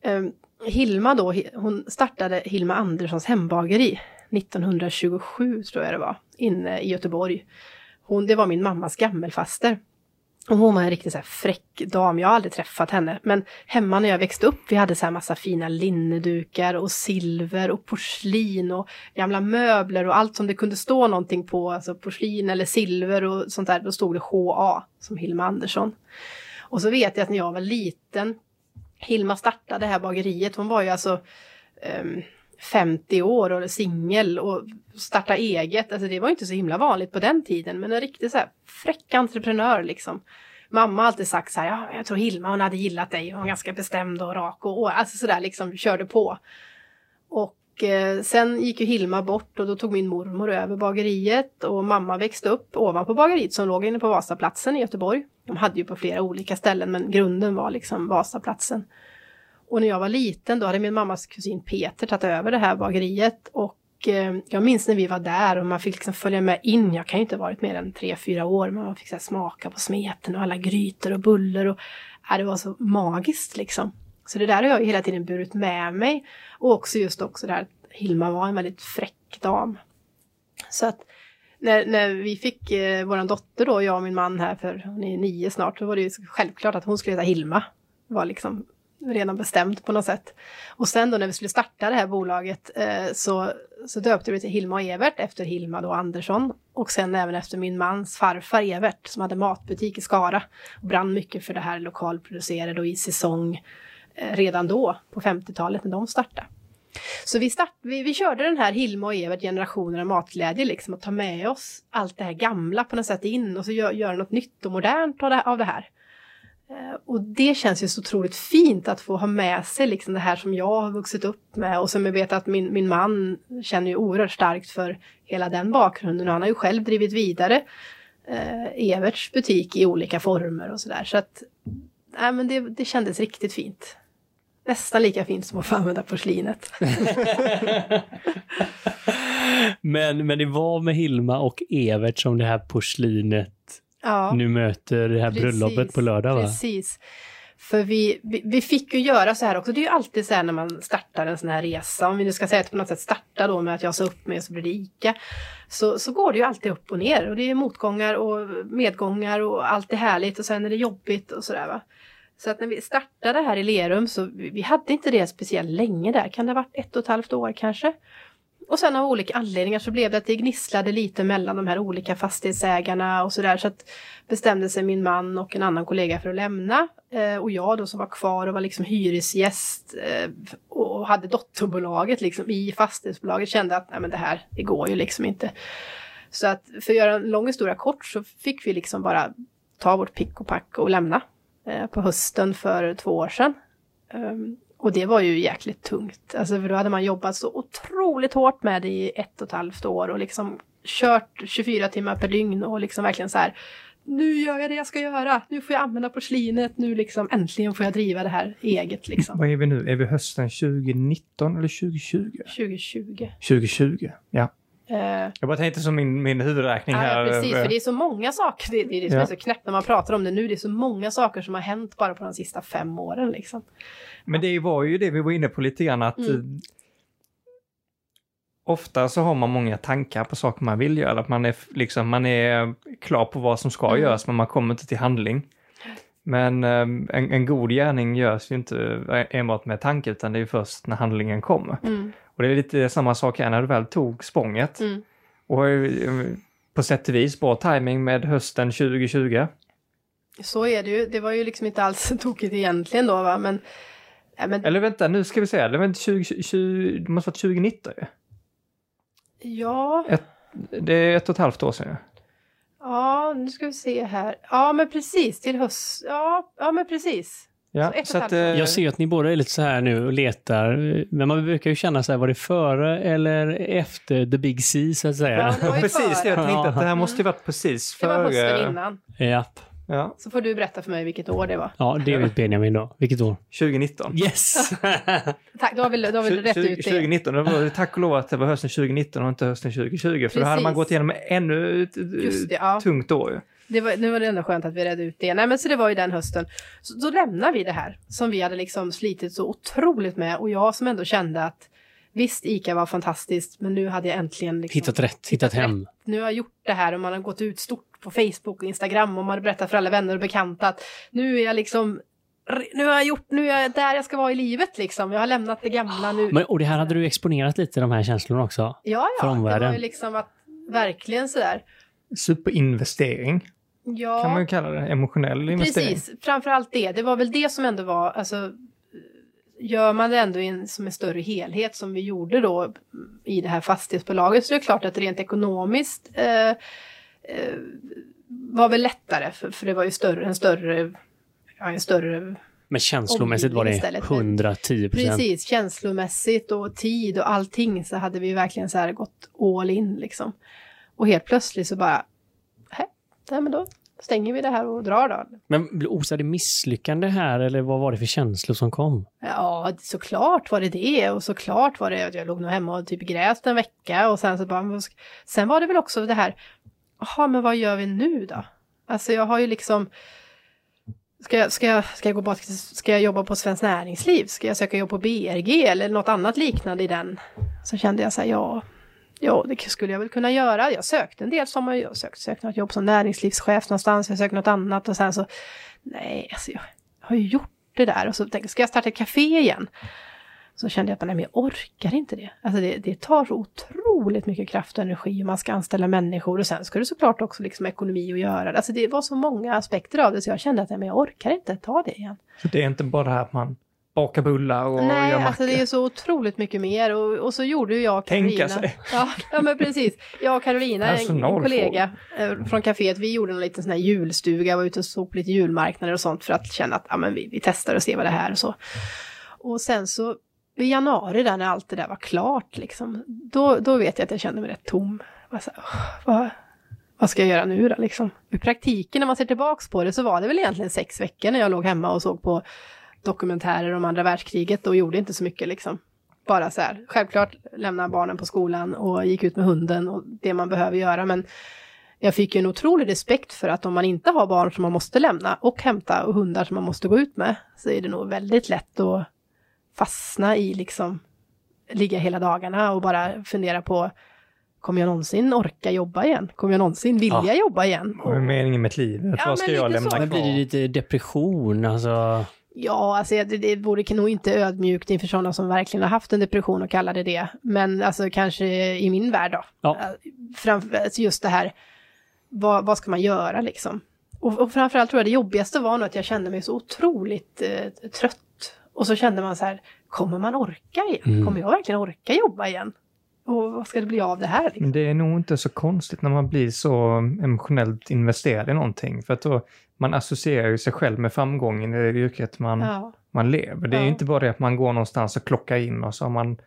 Ehm, Hilma då, hon startade Hilma Anderssons hembageri 1927 tror jag det var, inne i Göteborg. Hon, det var min mammas gammelfaster. Och hon var en riktigt så här fräck dam, jag har aldrig träffat henne. Men hemma när jag växte upp, vi hade så här massa fina linnedukar och silver och porslin och gamla möbler och allt som det kunde stå någonting på, alltså porslin eller silver och sånt där, då stod det HA som Hilma Andersson. Och så vet jag att när jag var liten, Hilma startade det här bageriet, hon var ju alltså ehm, um, 50 år och singel och starta eget. Alltså det var inte så himla vanligt på den tiden, men en riktig så här fräck entreprenör liksom. Mamma har alltid sagt så här, ja, jag tror Hilma hon hade gillat dig, hon var ganska bestämd och rak och, och alltså sådär liksom körde på. Och eh, sen gick ju Hilma bort och då tog min mormor över bageriet och mamma växte upp ovanpå bageriet som låg inne på Vasaplatsen i Göteborg. De hade ju på flera olika ställen men grunden var liksom Vasaplatsen. Och när jag var liten då hade min mammas kusin Peter tagit över det här bageriet och eh, jag minns när vi var där och man fick liksom följa med in. Jag kan ju inte ha varit mer än tre, fyra år men man fick så här, smaka på smeten och alla grytor och buller och ja, det var så magiskt liksom. Så det där har jag hela tiden burit med mig och också just också det här att Hilma var en väldigt fräck dam. Så att när, när vi fick eh, vår dotter då, jag och min man här för hon är nio snart, så var det ju självklart att hon skulle heta Hilma. Det var liksom redan bestämt på något sätt. Och sen då när vi skulle starta det här bolaget eh, så, så döpte vi till Hilma och Evert efter Hilma då Andersson. Och sen även efter min mans farfar Evert som hade matbutik i Skara. Och brann mycket för det här lokalproducerade och i säsong eh, redan då på 50-talet när de startade. Så vi, start, vi, vi körde den här Hilma och Evert Generationer av matglädje, liksom att ta med oss allt det här gamla på något sätt in och så göra gör något nytt och modernt av det, av det här. Eh, och det känns ju så otroligt fint att få ha med sig liksom det här som jag har vuxit upp med och som jag vet att min, min man känner ju oerhört starkt för hela den bakgrunden. Och han har ju själv drivit vidare eh, Everts butik i olika former och sådär. Så att, nej men det, det kändes riktigt fint. Nästan lika fint som att få använda porslinet. [laughs] men, men det var med Hilma och Evert som det här porslinet Ja. nu möter det här Precis, bröllopet på lördag va? Precis. För vi, vi, vi fick ju göra så här också. Det är ju alltid så här när man startar en sån här resa. Om vi nu ska säga att på något sätt starta då med att jag sa upp mig och så blir det ICA. Så, så går det ju alltid upp och ner. Och det är motgångar och medgångar och allt är härligt och sen är det jobbigt och sådär va. Så att när vi startade här i Lerum så vi, hade inte det speciellt länge där. Kan det ha varit ett och ett halvt år kanske? Och sen av olika anledningar så blev det att det gnisslade lite mellan de här olika fastighetsägarna och sådär. Så att bestämde sig min man och en annan kollega för att lämna. Eh, och jag då som var kvar och var liksom hyresgäst eh, och hade dotterbolaget liksom i fastighetsbolaget kände att nej men det här, det går ju liksom inte. Så att för att göra en lång historia kort så fick vi liksom bara ta vårt pick och pack och lämna på hösten för två år sedan. Um, och det var ju jäkligt tungt. Alltså för då hade man jobbat så otroligt hårt med det i ett och ett halvt år och liksom kört 24 timmar per dygn och liksom verkligen så här. Nu gör jag det jag ska göra. Nu får jag använda porslinet. Nu liksom äntligen får jag driva det här eget liksom. Vad är vi nu? Är vi hösten 2019 eller 2020? 2020. 2020, ja. Eh, Jag bara tänkte som min, min huvudräkning här. Ja, precis, för det är så många saker. Det, det är det som Ja. är så knäppt när man pratar om det nu. Det är så många saker som har hänt bara på de sista fem åren liksom. Men det var ju det vi var inne på lite grann att Mm. eh, ofta så har man många tankar på saker man vill göra. Att man är, liksom, man är klar på vad som ska Mm. göras men man kommer inte till handling. Men eh, en, en god gärning görs ju inte enbart med tanke utan det är först när handlingen kommer. Mm, Och det är lite samma sak här när du väl tog språnget. mm. Och eh, på sätt och vis bra timing med hösten 2020. Så är det ju. Det var ju liksom inte alls [laughs] tokigt egentligen då va, men... Ja, men Eller vänta, nu ska vi säga, det var inte 20, 20, det måste vara 2019 ju. ja, Det är ett och ett halvt år sedan ju. ja, nu ska vi se här. Ja, men precis, till höst. Ja, ja men precis. Ja, Så så ett att, Jag ser att ni båda är lite så här nu och letar, men man brukar ju känna så här, var det före eller efter the big C så att säga? Ja, det precis det jag före. tänkte att det här måste ju varit precis Det var hösten före innan. Japp. ja, Så får du berätta för mig vilket år det var. Ja, det vet Benjamin då. Vilket år? 2019. Yes! [laughs] Tack, då har vi, då har vi rätt 20, ut det. 2019, det var tack och lov att det var hösten 2019 och inte hösten 2020. För då hade man Precis. gått igenom ännu ett ja. tungt år. Det var, nu var det ändå skönt att vi redde ut det. Nej men så det var ju den hösten. Så då lämnar vi det här som vi hade liksom slitit så otroligt med och jag som ändå kände att visst ICA var fantastiskt men nu hade jag äntligen liksom Hittat rätt, hittat hem. nu har jag gjort det här och man har gått ut stort på Facebook och Instagram och man har berättat för alla vänner och bekanta att nu är jag liksom nu har jag gjort, nu är jag där jag ska vara i livet liksom. Jag har lämnat det gamla nu. Men, och det här hade du exponerat lite, de här känslorna också? ja, för ja, det var omvärlden. ju liksom att verkligen sådär. Superinvestering Ja. kan man ju kalla det. Emotionell investering. Precis, framförallt det. Det var väl det som ändå var, alltså gör man det ändå i en, som en större helhet som vi gjorde då i det här fastighetsbolaget så är det klart att rent ekonomiskt eh, eh, var väl lättare för, för det var ju större, en större, ja, en större Men känslomässigt var det istället. 110 procent. Precis, känslomässigt och tid och allting så hade vi verkligen så här gått all in liksom. Och helt plötsligt så bara, "Hä? nej men då stänger vi det här och drar då. Men osade misslyckande här eller vad var det för känslor som kom? Ja, såklart var det det och såklart var det att jag låg nog hemma och typ grät en vecka och sen så bara, sen var det väl också det här, jaha men vad gör vi nu då? Alltså jag har ju liksom, ska jag, ska jag, ska jag gå bort, ska jag jobba på Svenskt Näringsliv? Ska jag söka jobb på BRG eller något annat liknande i den? Så kände jag så här, ja, ja det skulle jag väl kunna göra. Jag sökte en del som jag sökte, sökte något jobb som näringslivschef någonstans, jag sökte något annat och sen så, nej, alltså jag har ju gjort det där och så tänkte jag, ska jag starta ett café igen? Så kände jag att nej, men jag orkar inte det. Alltså det, det tar så otroligt mycket kraft och energi och man ska anställa människor och sen ska det såklart också liksom ekonomi att göra. Alltså det var så många aspekter av det så jag kände att nej, men jag orkar inte ta det igen. Så det är inte bara det här att man baka bullar och Nej, göra alltså det mackor. är så otroligt mycket mer och, och så gjorde ju jag och Tänka Carolina. sig. Ja, ja, men precis. Jag och Carolina, en, kollega eh, från kaféet, vi gjorde en liten sån här julstuga, var ute och såg på lite julmarknader och sånt för att känna att ja, men vi, vi testar och ser vad det här och så. Och sen så i januari där när allt det där var klart, liksom, då, då vet jag att jag kände mig rätt tom. Så här, "Åh, vad, vad ska jag göra nu då liksom? I praktiken när man ser tillbaks på det så var det väl egentligen sex veckor när jag låg hemma och såg på dokumentärer om andra världskriget och gjorde inte så mycket liksom. Bara så här, självklart lämna barnen på skolan och gick ut med hunden och det man behöver göra men jag fick ju en otrolig respekt för att om man inte har barn som man måste lämna och hämta och hundar som man måste gå ut med så är det nog väldigt lätt att fastna i liksom ligga hela dagarna och bara fundera på kommer jag någonsin orka jobba igen? Kommer jag någonsin vilja Ja. jobba igen? Vad är meningen med livet? Ja, Vad ska men jag lämna så. Men blir det kvar? lite depression? Alltså, Ja, alltså det, det vore nog inte ödmjukt inför sådana som verkligen har haft en depression och kallar det det. Men alltså kanske i min värld då. Ja. Eh, Framför, alltså just det här, vad, vad ska man göra liksom? Och, och framförallt tror jag det jobbigaste var nog att jag kände mig så otroligt eh, trött. Och så kände man så här, kommer man orka igen? Mm. Kommer jag verkligen orka jobba igen? Och vad ska det bli av det här? Liksom? Det är nog inte så konstigt när man blir så emotionellt investerad i någonting. För att då, man associerar ju sig själv med framgången i det yrket man, Ja. man lever. Det är ju Ja. inte bara det att man går någonstans och klockar in och så har man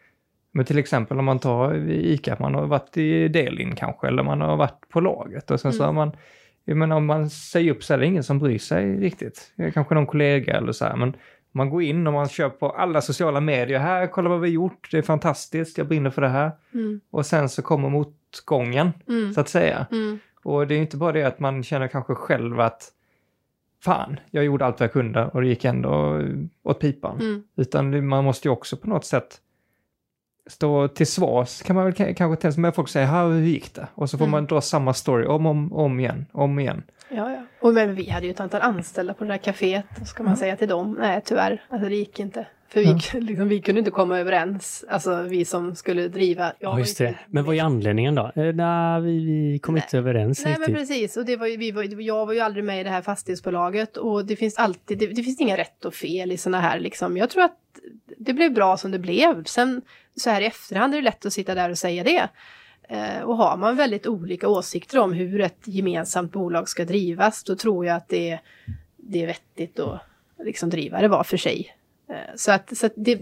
men till exempel om man tar ICA, man har varit i Delin kanske, eller man har varit på laget och sen så Mm. har man, jag menar om man säger upp så är det ingen som bryr sig riktigt. Kanske någon kollega eller så här, men man går in och man kör på alla sociala medier, här, kolla vad vi har gjort, det är fantastiskt, jag brinner för det här. Mm. Och sen så kommer motgången, Mm. så att säga. Mm. Och det är inte bara det att man känner kanske själv att fan, jag gjorde allt vad jag kunde och det gick ändå åt pipan. Mm. Utan man måste ju också på något sätt stå till svars, kan man väl kanske tänka sig, men folk säger, "Ha, hur gick det? Och så får Mm. man dra samma story om, om, om igen, om igen. Ja, ja. Och men vi hade ju ett antal anställda på det där kaféet. Och ska man Ja. säga till dem, nej tyvärr, alltså det gick inte. För vi, liksom, vi kunde inte komma överens, alltså vi som skulle driva. Ja, var just inte- det. Men vad är anledningen då? Eh, nej, vi, vi kom Nej. inte överens Nej men riktigt. precis, och det var ju, vi var, jag var ju aldrig med i det här fastighetsbolaget och det finns alltid, det, det finns inga rätt och fel i sådana här liksom. Jag tror att det blev bra som det blev. Sen så här i efterhand är det lätt att sitta där och säga det. Eh, och har man väldigt olika åsikter om hur ett gemensamt bolag ska drivas, då tror jag att det är, det är vettigt att liksom driva det var för sig. Eh, så att, så, att det,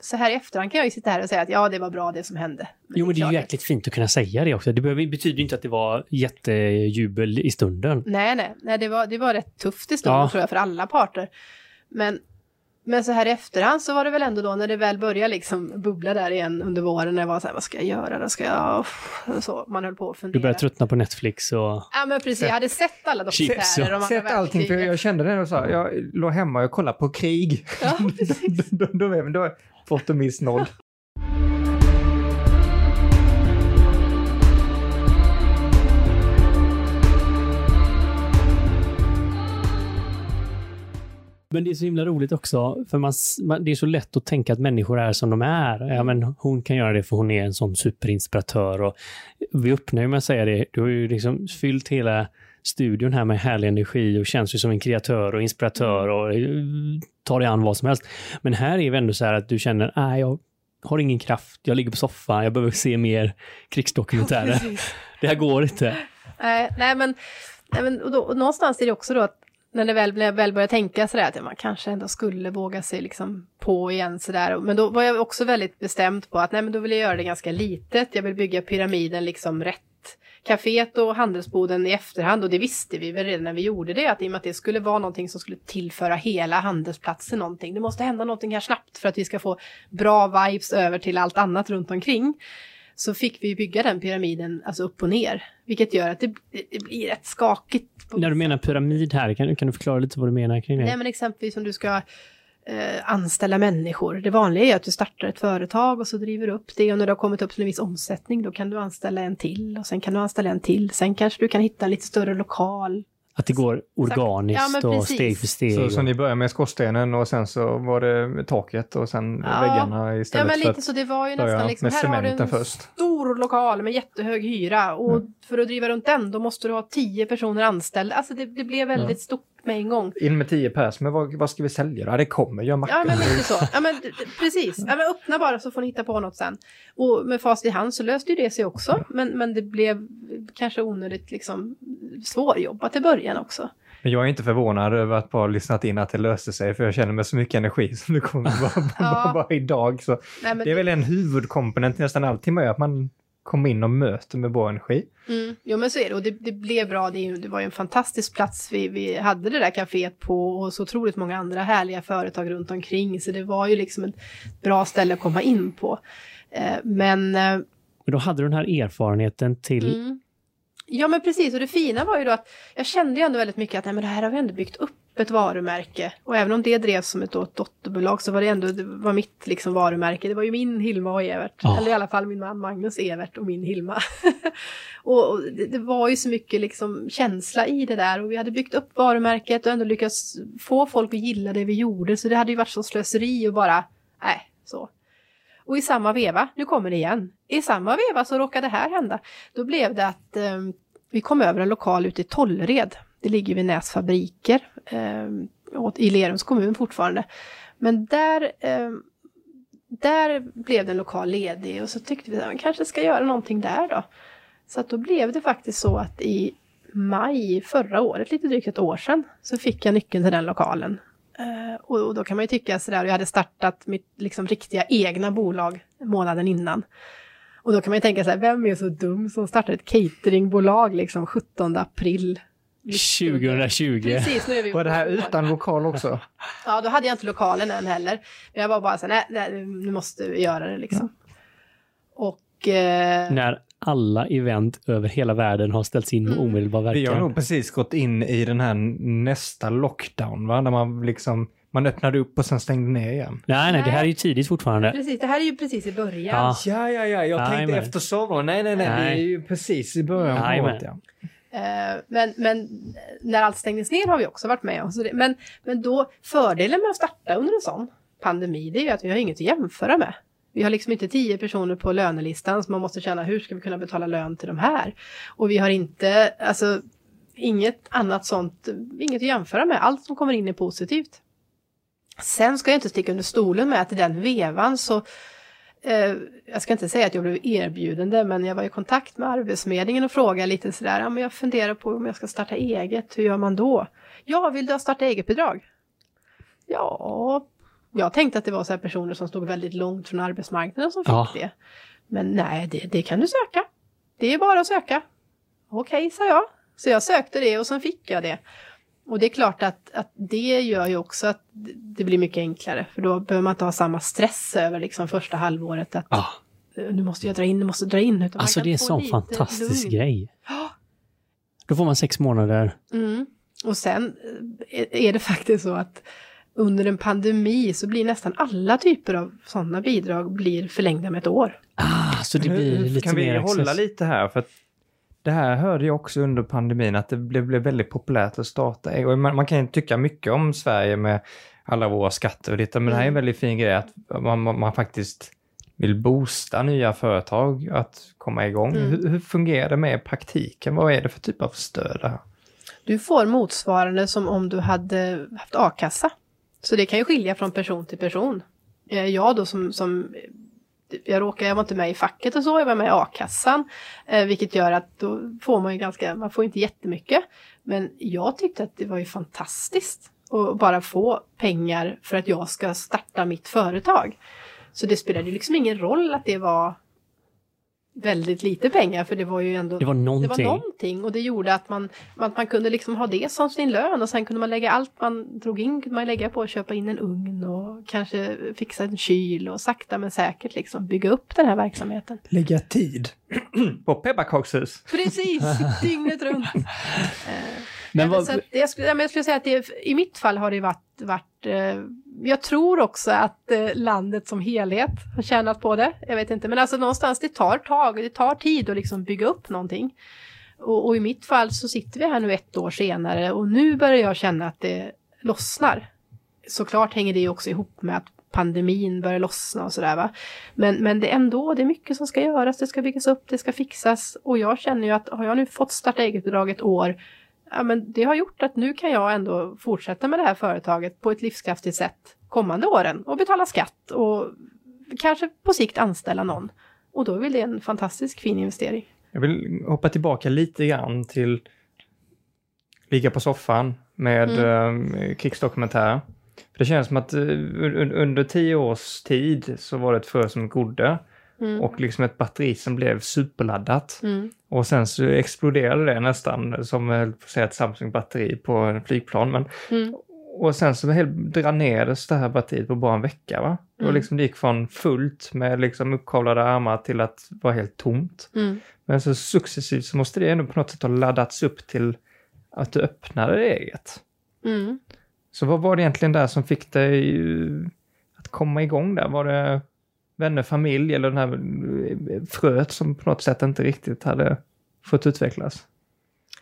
så här i efterhand kan jag ju sitta här och säga att ja, det var bra det som hände. Jo, men det är ju jäkligt fint att kunna säga det också. Det betyder ju inte att det var jättejubel i stunden. Nej, nej, nej det, var, det var rätt tufft i stunden Ja. tror jag för alla parter. Men, men så här i efterhand så var det väl ändå då när det väl började liksom bubbla där igen under våren när jag var så här, vad ska jag göra då? Ska jag... Så, man höll på att fundera. Du började tröttna på Netflix och... Ja men precis, jag hade sett alla dokumentärer om Sett allting, för jag kände det och sa, jag låg hemma och kollade på krig. Ja, precis. då, då, då, då är fått och miss noll. Men det är så himla roligt också, för man, man, det är så lätt att tänka att människor är som de är. Ja, men hon kan göra det för hon är en sån superinspiratör. Och vi öppnar ju med att säga det, du har ju liksom fyllt hela studion här med härlig energi och känns ju som en kreatör och inspiratör och eh, tar dig an vad som helst. Men här är vi ändå så här att du känner, nej, jag har ingen kraft, jag ligger på soffan, jag behöver se mer krigsdokumentärer. Precis. det här går inte. Nej, nej men, nej, men och, då, och någonstans är det också då att när det väl, när jag väl började tänka sådär att man kanske ändå skulle våga sig liksom på igen sådär. Men då var jag också väldigt bestämd på att nej men då vill jag göra det ganska litet. Jag vill bygga pyramiden liksom rätt. Caféet och handelsboden i efterhand och det visste vi väl redan när vi gjorde det att i och med att det skulle vara någonting som skulle tillföra hela handelsplatsen någonting. Det måste hända någonting här snabbt för att vi ska få bra vibes över till allt annat runt omkring så fick vi bygga den pyramiden alltså upp och ner. Vilket gör att det, det blir rätt skakigt. på När du menar pyramid här, kan, kan du förklara lite vad du menar kring det? Nej men exempelvis om du ska eh, anställa människor. Det vanliga är att du startar ett företag och så driver du upp det och när du har kommit upp till en viss omsättning då kan du anställa en till och sen kan du anställa en till. Sen kanske du kan hitta en lite större lokal. Att det går organiskt Ja, men och steg för steg. Så, så ni börjar med skorstenen och sen så var det taket och sen Ja. väggarna Ja istället men för lite så det var ju nästan liksom, med här har du en först. stor lokal med jättehög hyra och för att driva runt den då måste du ha tio personer anställda. Alltså det, det blev väldigt stort med en gång. In med 10 pers, men vad, vad ska vi sälja? Ja, det kommer, gör mackor. Ja men lite så. Ja men precis. Ja, men öppna bara så får ni hitta på något sen. Och med fast i hand så löste ju det sig också. Men, men det blev kanske onödigt liksom svårjobbat i början också. Men jag är inte förvånad över att bara lyssnat in att det löste sig, för jag känner med så mycket energi som det kommer [laughs] bara, Ja. bara, bara idag. Så Nej, det är väl en huvudkomponent i nästan allting med att man kommer in och möter med bra energi. Mm, jo men så är det och det, det blev bra. Det, det var ju en fantastisk plats vi, vi hade det där kaféet på och så otroligt många andra härliga företag runt omkring. Så det var ju liksom ett bra ställe att komma in på. Eh, men eh, Och då hade du den här erfarenheten till... Mm. Ja men precis och det fina var ju då att jag kände ju ändå väldigt mycket att nej, men det här har vi ändå byggt upp ett varumärke. Och även om det drevs som ett, dotterbolag så var det ändå det var mitt liksom, varumärke. Det var ju min Hilma och Evert. Ja. Eller i alla fall min man Magnus Evert och min Hilma. [laughs] och och det, det var ju så mycket liksom, känsla i det där och vi hade byggt upp varumärket och ändå lyckats få folk att gilla det vi gjorde. Så det hade ju varit så slöseri och bara, nej, så. Och i samma veva, nu kommer det igen, i samma veva så råkade det här hända. Då blev det att eh, vi kom över en lokal ute i Tollered. Det ligger vid Näsfabriker eh, i Lerums kommun fortfarande. Men där, eh, där blev det en lokal ledig och så tyckte vi att man kanske ska göra någonting där då. Så att då blev det faktiskt så att i maj förra året, lite drygt ett år sedan, så fick jag nyckeln till den lokalen. Eh, och, och då kan man ju tycka sådär, jag hade startat mitt liksom, riktiga egna bolag månaden innan. Och då kan man ju tänka så här, vem är så dum som startar ett cateringbolag liksom 17 april? 2020. Precis, nu är vi Var det här utan lokal också? Ja, då hade jag inte lokalen än heller. Men jag var bara så nej, nej, nu måste vi göra det liksom. Och... Eh, När alla event över hela världen har ställts in med Mm. omedelbar Vi har verkan. nog precis gått in i den här nästa lockdown, va? Där man liksom, man öppnade upp och sen stängde ner igen. Nej, nej, det Nej. här är ju tidigt fortfarande. precis, det här är ju precis i början. Ja. Ja, ja, ja, jag tänkte Jajamän. efter sommaren. Nej, nej, nej, det Nej. är ju precis i början på året. Ja. Eh, men, men när allt stängdes ner har vi också varit med om. Men, men då, fördelen med att starta under en sån pandemi, det är ju att vi har inget att jämföra med. Vi har liksom inte tio personer på lönelistan som man måste känna, hur ska vi kunna betala lön till de här? Och vi har inte, alltså, inget annat sånt, inget att jämföra med. Allt som kommer in är positivt. Sen ska jag inte sticka under stolen med att i den vevan så eh, jag ska inte säga att jag blev erbjudande, men jag var i kontakt med Arbetsförmedlingen och frågade lite sådär, ja men jag funderar på om jag ska starta eget, hur gör man då? Ja, vill du ha starta eget-bidrag? Ja, jag tänkte att det var så här personer som stod väldigt långt från arbetsmarknaden som fick Ja. det. Men nej, det, det kan du söka. Det är bara att söka. Okej, sa jag. Så jag sökte det och sen fick jag det. Och det är klart att, att det gör ju också att det blir mycket enklare. För då behöver man inte ha samma stress över liksom första halvåret. Att Ja, "Eh, nu måste jag dra in, nu måste jag dra in. Utan alltså kan det är en sån fantastisk lugn. grej. Då får man sex månader. Mm. Och sen eh, är det faktiskt så att under en pandemi så blir nästan alla typer av sådana bidrag blir förlängda med ett år. Ah, så det blir lite kan vi mer hålla access. lite här? För att det här hörde jag också under pandemin, att det blev, blev väldigt populärt att starta. Och man, man kan ju tycka mycket om Sverige med alla våra skatter och lite, men det här är en Mm. väldigt fin grej att man, man, man faktiskt vill boosta nya företag att komma igång. Mm. Hur, hur fungerar det med praktiken? Vad är det för typ av stöd här? Du får motsvarande som om du hade haft a-kassa. Så det kan ju skilja från person till person. Eh, Jag då som, som jag råkar, jag var inte med i facket och så, jag var med i a-kassan. Eh, vilket gör att då får man ju ganska, man får inte jättemycket. Men jag tyckte att det var ju fantastiskt att bara få pengar för att jag ska starta mitt företag. Så det spelade ju liksom ingen roll att det var väldigt lite pengar för det var ju ändå Det var det någonting. var någonting och det gjorde att man, att man kunde liksom ha det som sin lön och sen kunde man lägga allt man drog in kunde man lägga på att köpa in en ugn och kanske fixa en kyl och sakta men säkert liksom bygga upp den här verksamheten. Lägga tid på pepparkakshus. Precis, [laughs] dygnet runt. [laughs] Men vad, så jag, skulle, jag skulle säga att det, i mitt fall har det varit, varit eh, jag tror också att eh, landet som helhet har tjänat på det. Jag vet inte, men alltså någonstans det tar tag, det tar tid att liksom bygga upp någonting. Och, och i mitt fall så sitter vi här nu ett år senare och nu börjar jag känna att det lossnar. Såklart hänger det också ihop med att pandemin börjar lossna och sådär va. Men, men det är ändå, det är mycket som ska göras, det ska byggas upp, det ska fixas. Och jag känner ju att har jag nu fått starta eget-bidrag ett år, ja, men det har gjort att nu kan jag ändå fortsätta med det här företaget på ett livskraftigt sätt kommande åren och betala skatt och kanske på sikt anställa någon. Och då är väl det en fantastisk fin investering. Jag vill hoppa tillbaka lite grann till Ligga på soffan med mm. eh, krigsdokumentärer. För det känns som att eh, un under tio års tid så var det ett frö som grodde. Mm. Och liksom ett batteri som blev superladdat. Mm. Och sen så exploderade det nästan som säga, ett Samsung-batteri på en flygplan. Men, mm. Och sen så helt dränerades det här batteriet på bara en vecka. Va? Mm. liksom, det gick från fullt med liksom uppkavlade armar till att vara helt tomt. Mm. Men så successivt så måste det ändå på något sätt ha laddats upp till att du öppnade det eget. Mm. Så vad var det egentligen där som fick dig att komma igång där? Var det vänner, familj eller den här fröet som på något sätt inte riktigt hade fått utvecklas?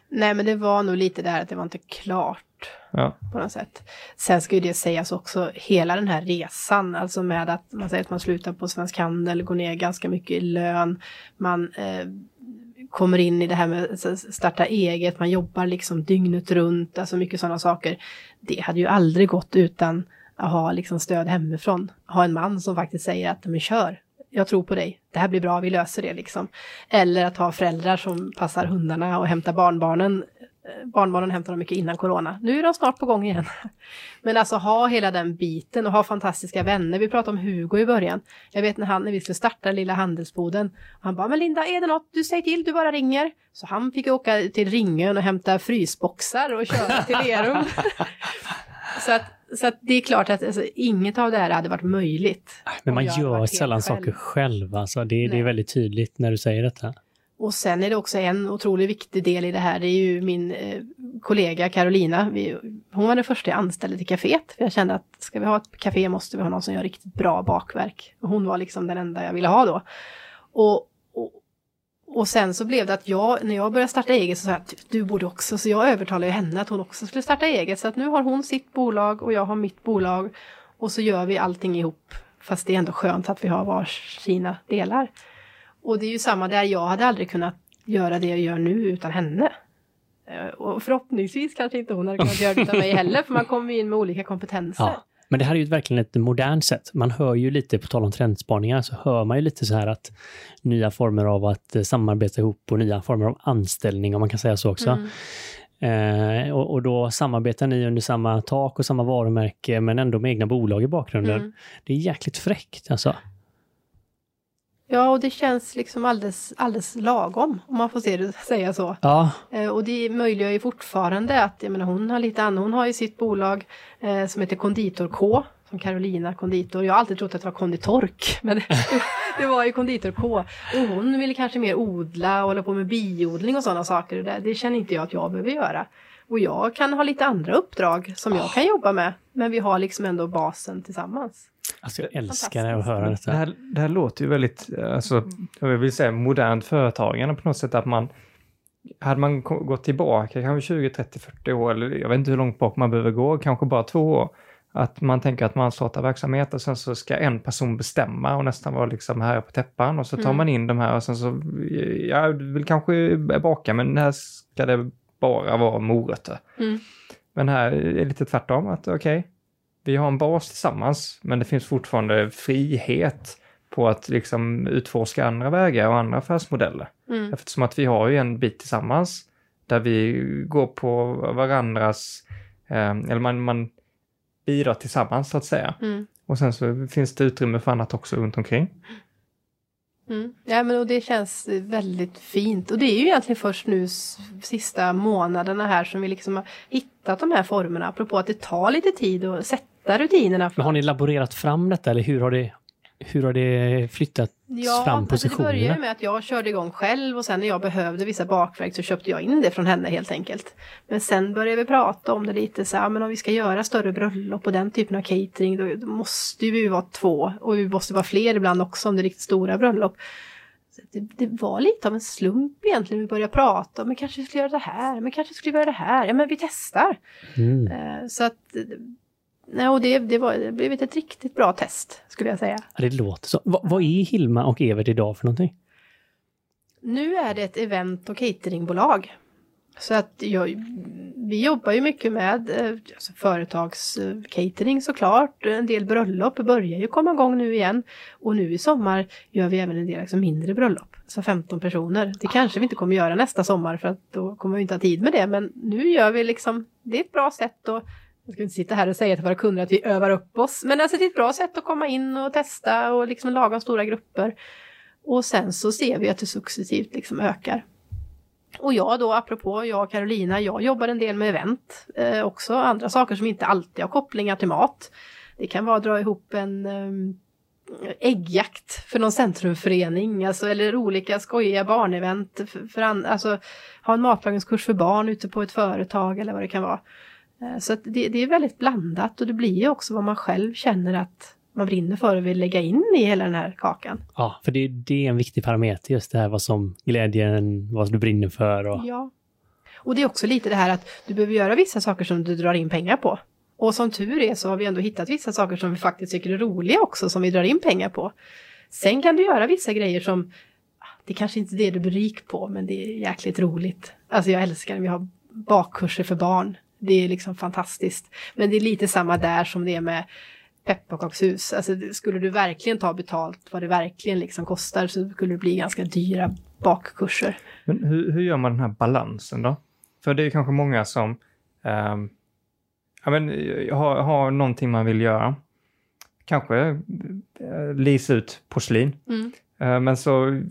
Nej, men det var nog lite där att det var inte klart. Ja. På något sätt. Sen ska ju det sägas också, hela den här resan, alltså med att man säger att man slutar på Svensk Handel, går ner ganska mycket i lön, man eh, kommer in i det här med starta eget, man jobbar liksom dygnet runt, alltså mycket sådana saker. Det hade ju aldrig gått utan att ha liksom stöd hemifrån. Ha en man som faktiskt säger att men kör, jag tror på dig, det här blir bra, vi löser det liksom. Eller att ha föräldrar som passar hundarna och hämtar barnbarnen. Barnbarnen hämtar dem mycket innan corona. Nu är de snart på gång igen. [laughs] Men alltså ha hela den biten och ha fantastiska vänner. Vi pratade om Hugo i början. Jag vet när han, när vi skulle starta lilla handelsboden. Han bara, men Linda, är det något du säger till, du bara ringer. Så han fick åka till Ringön och hämta frysboxar och köra till Lerum. [laughs] så att så det är klart att alltså, inget av det här hade varit möjligt. Men man gör sällan själv. saker själv. Alltså, det, det, är väldigt tydligt när du säger detta. Och sen är det också en otroligt viktig del i det här. Det är ju min eh, kollega Carolina. Vi, hon var den första jag anställde till kaféet. För jag kände att ska vi ha ett kafé måste vi ha någon som gör riktigt bra bakverk. Och hon var liksom den enda jag ville ha då. Och och sen så blev det att jag, när jag började starta eget så sa jag att du borde också, så jag övertalade henne att hon också skulle starta eget. Så att nu har hon sitt bolag och jag har mitt bolag. Och så gör vi allting ihop. Fast det är ändå skönt att vi har varsina delar. Och det är ju samma där, jag hade aldrig kunnat göra det jag gör nu utan henne. Eh, och förhoppningsvis kanske inte hon hade kunnat göra det utan mig heller, för man kommer ju in med olika kompetenser. Ja. Men det här är ju verkligen ett modernt sätt. Man hör ju lite, på tal om trendspaningar, så hör man ju lite så här att nya former av att eh, samarbeta ihop och nya former av anställning, om man kan säga så också. Mm. Eh, och, och, då samarbetar ni under samma tak och samma varumärke, men ändå med egna bolag i bakgrunden. Mm. Det är jäkligt fräckt alltså. Ja, och det känns liksom alldeles, alldeles lagom, om man får se det, [laughs] säga så. Ja. Eh, och det möjliggör ju fortfarande att, jag menar hon har lite annat, hon har ju sitt bolag eh, som heter Konditor K, som Carolina Konditor. Jag har alltid trott att det var konditork, [laughs] men det, [laughs] det var ju Konditor K. Och hon ville kanske mer odla och hålla på med biodling och sådana saker. Det, det känner inte jag att jag behöver göra. Och jag kan ha lite andra uppdrag som jag kan jobba med, men vi har liksom ändå basen tillsammans. Alltså jag älskar att höra detta. Det här, det här låter ju väldigt, alltså, jag vill säga modernt företagande på något sätt att man hade man gått tillbaka kanske 20, 30, 40 år, eller jag vet inte hur långt bak man behöver gå, kanske bara två år, att man tänker att man startar verksamhet och sen så ska en person bestämma och nästan vara liksom här på täppan och så tar mm. man in de här och sen så, ja, du vill kanske baka men här ska det bara vara morötter. Mm. Men här är det lite tvärtom, att okej, okay, vi har en bas tillsammans, men det finns fortfarande frihet på att liksom utforska andra vägar och andra affärsmodeller. Mm. Eftersom att vi har ju en bit tillsammans där vi går på varandras, eh, eller man, man bidrar tillsammans så att säga. Mm. Och sen så finns det utrymme för annat också runt omkring. Mm. Ja, men och det känns väldigt fint. Och det är ju egentligen först nu sista månaderna här som vi liksom har hittat de här formerna. Apropå att det tar lite tid att sätta rutinerna. Men har ni laborerat fram detta eller hur har det, hur har det flyttats ja, fram positionerna? Ja, det började med att jag körde igång själv och sen när jag behövde vissa bakverk så köpte jag in det från henne helt enkelt. Men sen började vi prata om det lite så här, men om vi ska göra större bröllop och den typen av catering då, då måste vi vara två och vi måste vara fler ibland också om det är riktigt stora bröllop. Det, det, var lite av en slump egentligen. Vi började prata, men kanske vi skulle göra det här, men kanske skulle vi göra det här. Ja, men vi testar. Mm. Eh, så att Nej, och det, det, var, det blev ett riktigt bra test, skulle jag säga. Det låter så. Va, vad är Hilma och Evert idag för någonting? Nu är det ett event och cateringbolag Så att jag, vi jobbar ju mycket med eh, alltså företagscatering såklart. En del bröllop börjar ju komma igång nu igen. Och nu i sommar gör vi även en del liksom mindre bröllop. Så 15 personer. Det kanske vi inte kommer göra nästa sommar för att då kommer vi inte ha tid med det. Men nu gör vi liksom, det är ett bra sätt att jag ska inte sitta här och säga till våra kunder att vi övar upp oss. Men alltså det är ett bra sätt att komma in och testa och liksom laga stora grupper. Och sen så ser vi att det successivt liksom ökar. Och jag då, apropå jag och Carolina, jag jobbar en del med event eh, också. Andra saker som inte alltid har kopplingar till mat. Det kan vara att dra ihop en eh, äggjakt för någon centrumförening, alltså, eller olika skojiga barnevent. För, för an, alltså, ha en matlagningskurs för barn ute på ett företag eller vad det kan vara. Eh, så det, det, är väldigt blandat och det blir ju också vad man själv känner att man brinner för och vill lägga in i hela den här kakan. Ja, för det, det är en viktig parameter just det här vad som glädjer en, vad du brinner för. Och... Ja. Och det är också lite det här att du behöver göra vissa saker som du drar in pengar på. Och som tur är så har vi ändå hittat vissa saker som vi faktiskt tycker är roliga också som vi drar in pengar på. Sen kan du göra vissa grejer som, det kanske inte är det du blir rik på men det är jäkligt roligt. Alltså jag älskar när vi har bakkurser för barn. Det är liksom fantastiskt. Men det är lite samma där som det är med pepparkakshus. Alltså skulle du verkligen ta betalt vad det verkligen liksom kostar så skulle det bli ganska dyra bakkurser. Men hur, hur gör man den här balansen då? För det är kanske många som um, ja, men, har, har någonting man vill göra. Kanske uh, lisa ut porslin. Mm. Uh, men så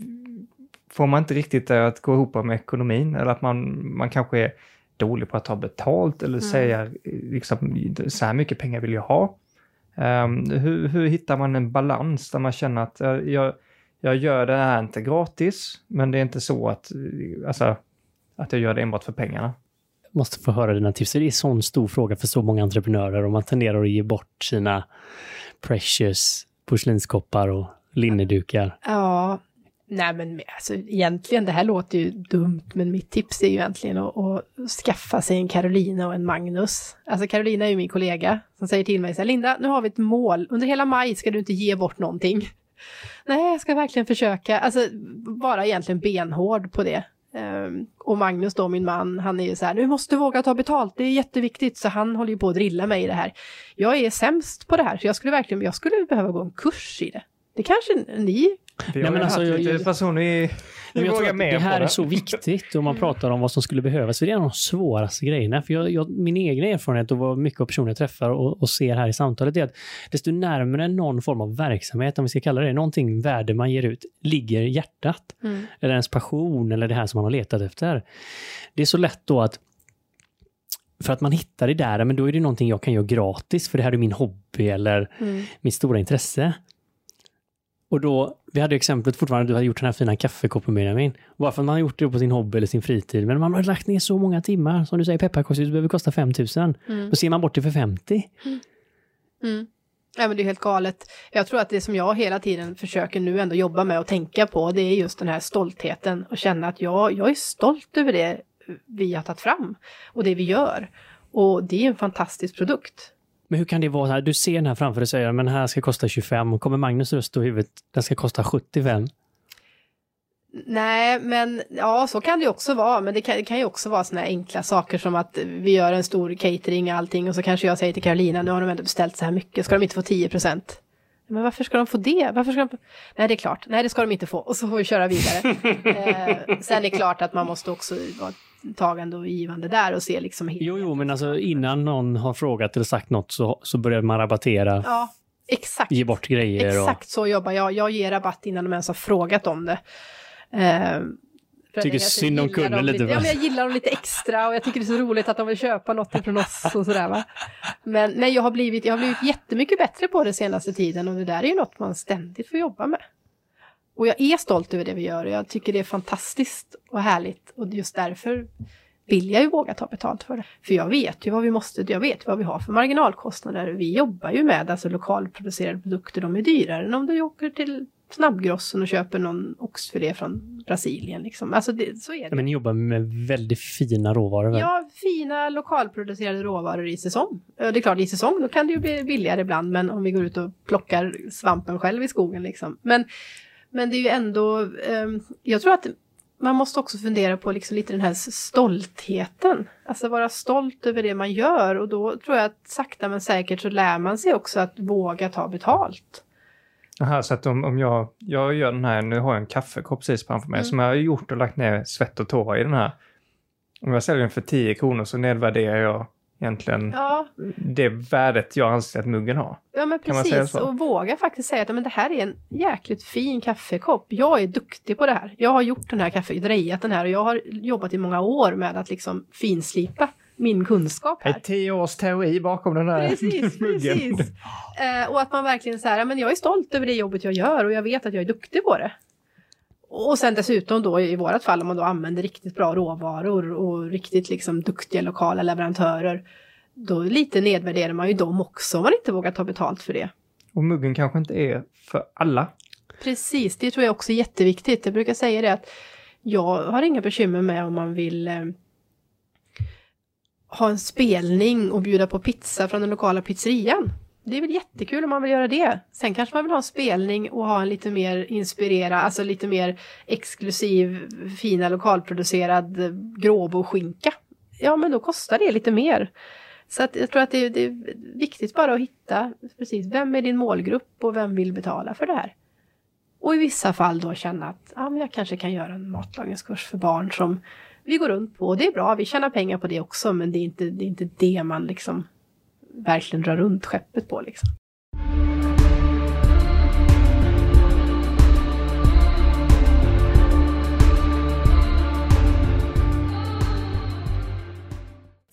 får man inte riktigt det att gå ihop med ekonomin eller att man, man kanske är dålig på att ta betalt eller mm. säga liksom, så här mycket pengar vill jag ha. Um, hur, hur, hittar man en balans där man känner att uh, jag, jag gör det här inte gratis, men det är inte så att, alltså, att jag gör det enbart för pengarna? Jag måste få höra dina tips. Det är en sån stor fråga för så många entreprenörer och man tenderar att ge bort sina precious porslinskoppar och linnedukar. Ja, Nej men alltså, egentligen, det här låter ju dumt, men mitt tips är ju egentligen att, att skaffa sig en Carolina och en Magnus. Alltså Carolina är ju min kollega som säger till mig så här, Linda, nu har vi ett mål, under hela maj ska du inte ge bort någonting. [laughs] Nej, jag ska verkligen försöka, alltså vara egentligen benhård på det. Um, och Magnus då, min man, han är ju så här, nu måste du våga ta betalt, det är jätteviktigt, så han håller ju på att drilla mig i det här. Jag är sämst på det här, så jag skulle verkligen, jag skulle behöva gå en kurs i det. Det kanske ni vi har Nej, men alltså, haft lite personer i, i våga med Det här är så viktigt om man [laughs] pratar om vad som skulle behövas. För det är en av de svåraste grejerna. För jag, jag, min egen erfarenhet och vad mycket av personer jag träffar och, och, ser här i samtalet är att desto närmare någon form av verksamhet, om vi ska kalla det, någonting värde man ger ut, ligger hjärtat. Mm. Eller ens passion eller det här som man har letat efter. Det är så lätt då att för att man hittar det där, men då är det någonting jag kan göra gratis, för det här är min hobby eller mm. mitt stora intresse. Och då, vi hade exemplet fortfarande, du hade gjort den här fina kaffekoppen Benjamin. Bara för att man har gjort det på sin hobby eller sin fritid. Men man har lagt ner så många timmar. Som du säger, pepparkakshus behöver kosta 5000. Mm. Då ser man bort det för 50. Mm. Mm. Ja, men det är helt galet. Jag tror att det som jag hela tiden försöker nu ändå jobba med och tänka på, det är just den här stoltheten och känna att jag, jag är stolt över det vi har tagit fram och det vi gör. Och det är en fantastisk produkt. Men hur kan det vara? Här? Du ser den här framför dig och säger men den här ska kosta 25. Kommer Magnus röst i huvudet, den ska kosta 75? Nej, men ja, så kan det också vara. Men det kan, det kan ju också vara sådana enkla saker som att vi gör en stor catering och allting och så kanske jag säger till Carolina, nu har de ändå beställt så här mycket, ska de inte få 10 procent? Men varför ska de få det? Varför ska de... Nej, det är klart. Nej, det ska de inte få. Och så får vi köra vidare. [laughs] eh, sen är det klart att man måste också vara tagande och givande där och se liksom... Jo, jo, men alltså innan någon har frågat eller sagt något så, så börjar man rabattera. Ja, exakt. Ge bort grejer. Exakt och... så jobbar jag. Jag ger rabatt innan de ens har frågat om det. Eh, tycker synd om kunden lite. Ja, men jag gillar dem lite extra och jag tycker det är så roligt att de vill köpa något från oss och sådär va. Men, men jag, har blivit, jag har blivit jättemycket bättre på det senaste tiden och det där är ju något man ständigt får jobba med. Och jag är stolt över det vi gör och jag tycker det är fantastiskt och härligt och just därför vill jag ju våga ta betalt för det. För jag vet ju vad vi måste, jag vet vad vi har för marginalkostnader. Vi jobbar ju med alltså lokalproducerade produkter, de är dyrare än om du åker till snabbgrossen och köper någon oxfilé från Brasilien. Liksom. Alltså det, så är det. men ni jobbar med väldigt fina råvaror? Väl? Ja, fina lokalproducerade råvaror i säsong. Det är klart, i säsong då kan det ju bli billigare ibland, men om vi går ut och plockar svampen själv i skogen. Liksom. Men, men det är ju ändå, um, jag tror att man måste också fundera på liksom lite den här stoltheten. Alltså vara stolt över det man gör och då tror jag att sakta men säkert så lär man sig också att våga ta betalt. Aha, så att om, om jag, jag gör den här, nu har jag en kaffekopp precis framför mig Mm. som jag har gjort och lagt ner svett och tårar i den här. Om jag säljer den för 10 kronor så nedvärderar jag egentligen Ja, det värdet jag anser att muggen har. ja men precis. Och våga faktiskt säga att men det här är en jäkligt fin kaffekopp. Jag är duktig på det här. Jag har gjort den här kaffet, drejat den här och jag har jobbat i många år med att liksom finslipa min kunskap här. är tio års teori bakom den här Precis, [laughs] muggen. precis. [laughs] Eh, och att man verkligen så här, men jag är stolt över det jobbet jag gör och jag vet att jag är duktig på det. Och sen dessutom då i vårat fall om man då använder riktigt bra råvaror och riktigt liksom duktiga lokala leverantörer. Då lite nedvärderar man ju dem också om man inte vågar ta betalt för det. Och muggen kanske inte är för alla. Precis, det tror jag också är jätteviktigt. Jag brukar säga det att jag har inga bekymmer med om man vill eh, ha en spelning och bjuda på pizza från den lokala pizzerian. Det är väl jättekul om man vill göra det. Sen kanske man vill ha en spelning och ha en lite mer inspirerad, alltså lite mer exklusiv, fina lokalproducerad eh, gråboskinka. Ja, men då kostar det lite mer. Så att jag tror att det, det är viktigt bara att hitta precis vem är din målgrupp och vem vill betala för det här. Och i vissa fall då känna att ja, men jag kanske kan göra en matlagningskurs för barn som vi går runt på. Och det är bra, vi tjänar pengar på det också, men det är inte det, är inte det man liksom verkligen drar runt skeppet på. Liksom.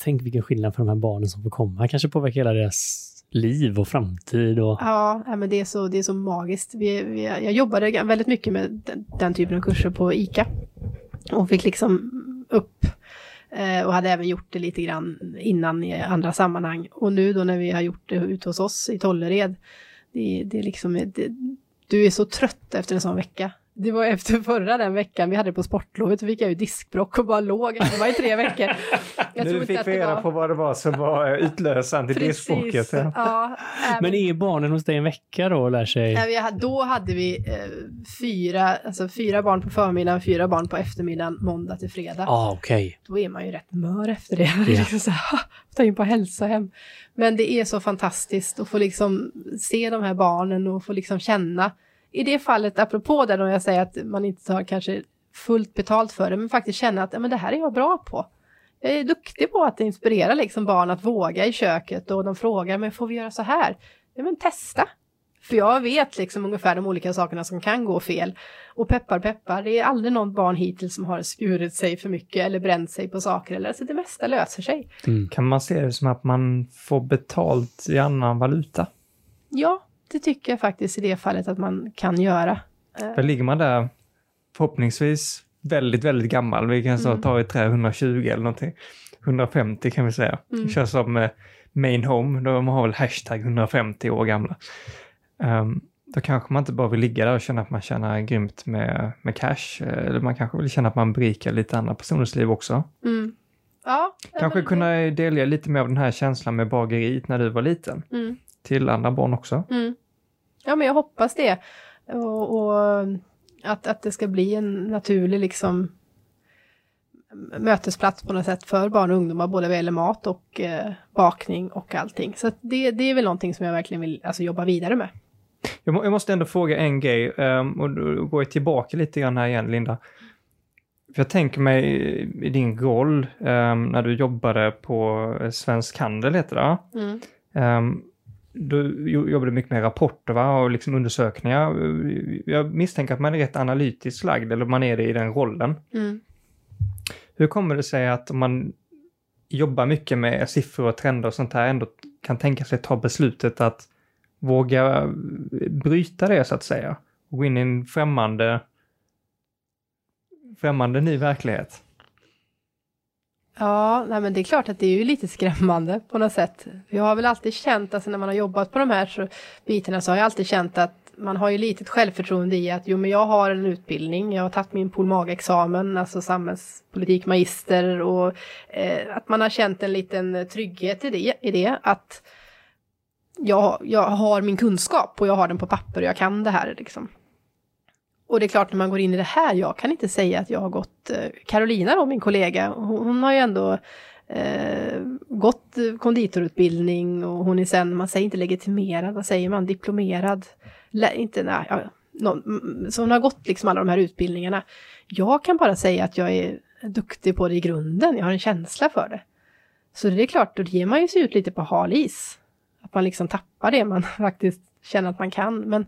Tänk vilken skillnad för de här barnen som får komma. Kanske påverkar hela deras liv och framtid. Och... Ja, men det är så, det är så magiskt. Vi, vi, jag jobbade väldigt mycket med den, den typen av kurser på ICA. Och fick liksom upp Eh, och hade även gjort det lite grann innan i andra sammanhang. Och nu då när vi har gjort det ute hos oss i Tollered. Det, det är liksom, det, du är så trött efter en sån vecka. Det var efter förra den veckan vi hade på sportlovet, så fick jag ju diskbråck och bara låg. Det var i tre veckor. Jag nu fick vi reda var- på vad det var som var eh, utlösande till diskbråcket. Precis. Ja. Ja, Men är barnen hos dig en vecka då och lär sig? Ja, då hade vi eh, fyra, alltså fyra barn på förmiddagen, fyra barn på eftermiddagen, måndag till fredag. Ah, okej. Då är man ju rätt mör efter det. liksom [laughs] så här, "Ah, ta in på hälsohem. Men det är så fantastiskt att få liksom se de här barnen och få liksom känna. I det fallet, apropå det då jag säger att man inte tar kanske fullt betalt för det, men faktiskt känna att ja, men det här är jag bra på. Jag är duktig på att inspirera liksom barn att våga i köket och de frågar men får vi göra så här? Ja men testa! För jag vet liksom ungefär de olika sakerna som kan gå fel. Och peppar peppar, det är aldrig något barn hittills som har skurit sig för mycket eller bränt sig på saker. Eller, alltså det mesta löser sig. Mm. Kan man se det som att man får betalt i annan valuta? Ja, det tycker jag faktiskt i det fallet att man kan göra. För ligger man där förhoppningsvis väldigt, väldigt gammal, vi kan så Mm. ta i trä 120 eller någonting. 150 kan vi säga. Mm. Kör som eh, main home, de har väl hashtag 150 år gamla. Ehm, då kanske man inte bara vill ligga där och känna att man tjänar grymt med, med cash, eh, eller man kanske vill känna att man berikar lite andra personers liv också. Mm. Ja, Kanske men det- kunna delge lite mer av den här känslan med bageriet när du var liten, Mm. Till andra barn också. Mm. Ja, men jag hoppas det. Och, och att, att det ska bli en naturlig liksom mötesplats på något sätt för barn och ungdomar, både vad gäller mat och eh, bakning och allting. Så det, det är väl någonting som jag verkligen vill alltså, jobba vidare med. Jag, må, jag måste ändå fråga en grej, um, och då går jag tillbaka lite grann här igen, Linda. För jag tänker mig i din roll ehm, när du jobbade på Svensk Handel, heter det? Mm. Ehm, du jo- jobbade mycket med rapporter va? och liksom undersökningar. Jag misstänker att man är rätt analytiskt lagd, eller man är det i den rollen. Mm. Hur kommer det sig att om man jobbar mycket med siffror och trender och sånt här ändå kan tänka sig ta beslutet att våga bryta det så att säga och gå in i en främmande främmande ny verklighet? Ja, nej, men det är klart att det är ju lite skrämmande på något sätt. Jag har väl alltid känt, alltså när man har jobbat på de här så, bitarna så har jag alltid känt att man har ju litet självförtroende i att jo men jag har en utbildning, jag har tagit min polmagexamen, alltså samhällspolitik magister och eh, att man har känt en liten trygghet i det, i det att jag, jag har min kunskap och jag har den på papper och jag kan det här liksom. Och det är klart när man går in i det här, jag kan inte säga att jag har gått, Karolina Carolina då, min kollega, hon, hon har ju ändå eh, gått konditorutbildning och hon är sen, man säger inte legitimerad, vad säger man, diplomerad? Lä, inte, nej, ja, någon, så hon har gått liksom alla de här utbildningarna. Jag kan bara säga att jag är duktig på det i grunden, jag har en känsla för det. Så det är klart, då ger man ju sig ut lite på hal is. Att man liksom tappar det man [laughs] faktiskt känner att man kan. Men,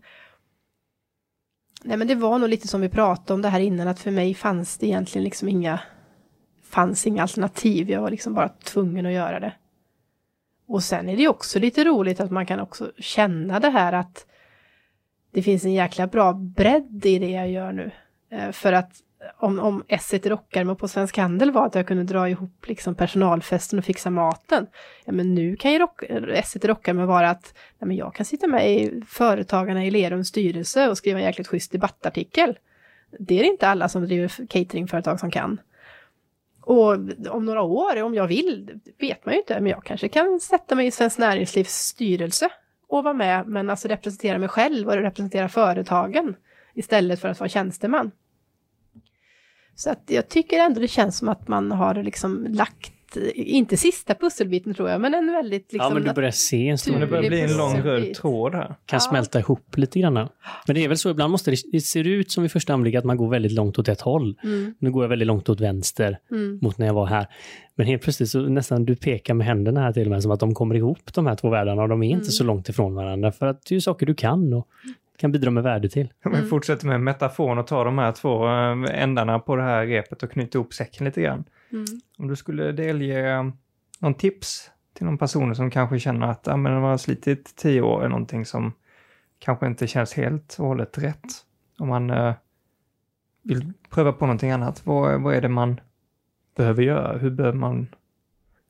nej, men det var nog lite som vi pratade om det här innan, att för mig fanns det egentligen liksom inga, fanns inga alternativ. Jag var liksom bara tvungen att göra det. Och sen är det också lite roligt att man kan också känna det här att det finns en jäkla bra bredd i det jag gör nu. Eh, för att om, om esset rockar på Svensk Handel var att jag kunde dra ihop liksom personalfesten och fixa maten. Ja, men nu kan ju rock, esset rockar med vara att ja, men jag kan sitta med i Företagarna i Lerums styrelse och skriva en jäkligt schysst debattartikel. Det är inte alla som driver cateringföretag som kan. Och om några år, om jag vill, vet man ju inte, men jag kanske kan sätta mig i Svenskt Näringslivs styrelse och vara med, men alltså representera mig själv och representera företagen istället för att vara tjänsteman. Så att jag tycker ändå det känns som att man har liksom lagt, inte sista pusselbiten tror jag, men en väldigt liksom... Ja, men du börjar se en stor... Det börjar bli en lång röd tråd här. Kan Ja. smälta ihop lite grann. Men det är väl så, ibland måste det, det ser ut som vid första anblick att man går väldigt långt åt ett håll. Mm, Nu går jag väldigt långt åt vänster mm, mot när jag var här. Men helt plötsligt så nästan du pekar med händerna här till och med som att de kommer ihop de här två världarna och de är inte Mm. så långt ifrån varandra för att det är ju saker du kan och kan bidra med värde till. Om vi fortsätter med metaforen och tar de här två eh, ändarna på det här repet och knyter ihop säcken lite grann. mm. Om du skulle delge eh, någon tips till någon person som kanske känner att ah, men de har slitit tio år är någonting som kanske inte känns helt och hållet rätt. Om man eh, vill pröva på någonting annat, vad, vad är det man behöver göra? Hur behöver man...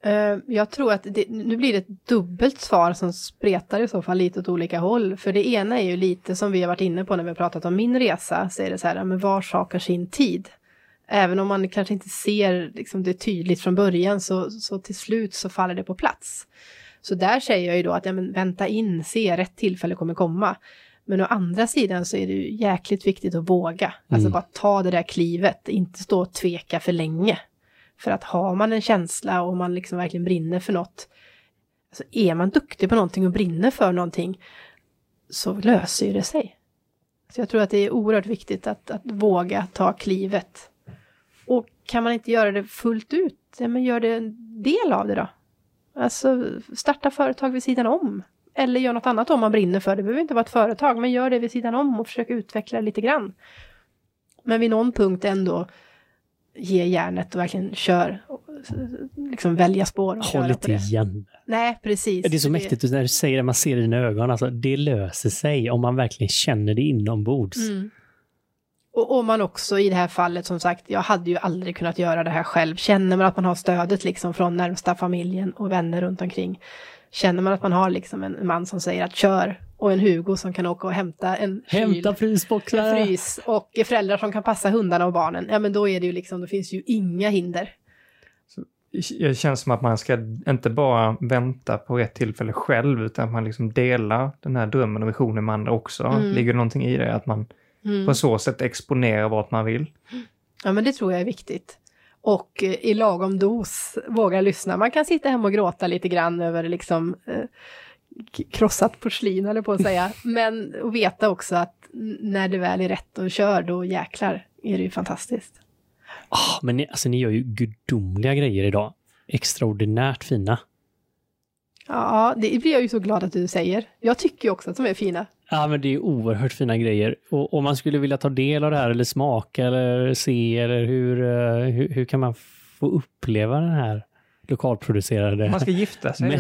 Eh, Jag tror att det, nu blir det ett dubbelt svar som spretar i så fall lite åt olika håll. För det ena är ju lite som vi har varit inne på när vi har pratat om min resa, så är det så här, men var sak har sin tid. Även om man kanske inte ser liksom, det tydligt från början så, så till slut så faller det på plats. Så där säger jag ju då att ja, men vänta in, se, rätt tillfälle kommer komma. Men å andra sidan så är det ju jäkligt viktigt att våga. Alltså Mm. bara ta det där klivet, inte stå och tveka för länge. För att har man en känsla och man liksom verkligen brinner för något, alltså är man duktig på någonting och brinner för någonting, så löser ju det sig. Så jag tror att det är oerhört viktigt att, att våga ta klivet. Och kan man inte göra det fullt ut, ja, men gör det en del av det då. Alltså starta företag vid sidan om. Eller gör något annat om man brinner för det. Det behöver inte vara ett företag, men gör det vid sidan om och försök utveckla det lite grann. Men vid någon punkt ändå ge järnet och verkligen kör. och, Liksom välja spår och Håll inte det. igen. Nej, precis. Det är så mäktigt när du säger det, man ser det i dina ögon. Alltså, det löser sig om man verkligen känner det inombords. Mm. Och om man också i det här fallet, som sagt, jag hade ju aldrig kunnat göra det här själv. Känner man att man har stödet liksom från närmsta familjen och vänner runt omkring. Känner man att man har liksom en man som säger att kör och en Hugo som kan åka och hämta en Hämta en frysboxar! frys och föräldrar som kan passa hundarna och barnen. Ja, men då är det ju liksom, då finns ju inga hinder. Det känns som att man ska inte bara vänta på rätt tillfälle själv, utan att man liksom delar den här drömmen och visionen med andra också. Mm. Ligger det någonting i det? Att man Mm. på så sätt exponerar vad man vill? Ja, men det tror jag är viktigt. Och eh, i lagom dos våga lyssna. Man kan sitta hemma och gråta lite grann över liksom eh, krossat porslin, eller på att säga. [laughs] Men och veta också att när det väl är rätt och kör, då jäklar är det ju fantastiskt. Ah, men ni, alltså, ni gör ju gudomliga grejer idag. Extraordinärt fina. Ja, det blir jag ju så glad att du säger. Jag tycker ju också att de är fina. Ja, men det är oerhört fina grejer. Och om man skulle vilja ta del av det här eller smaka eller se eller hur, eh, hur, hur kan man få uppleva den här lokalproducerade Man ska gifta sig. [laughs]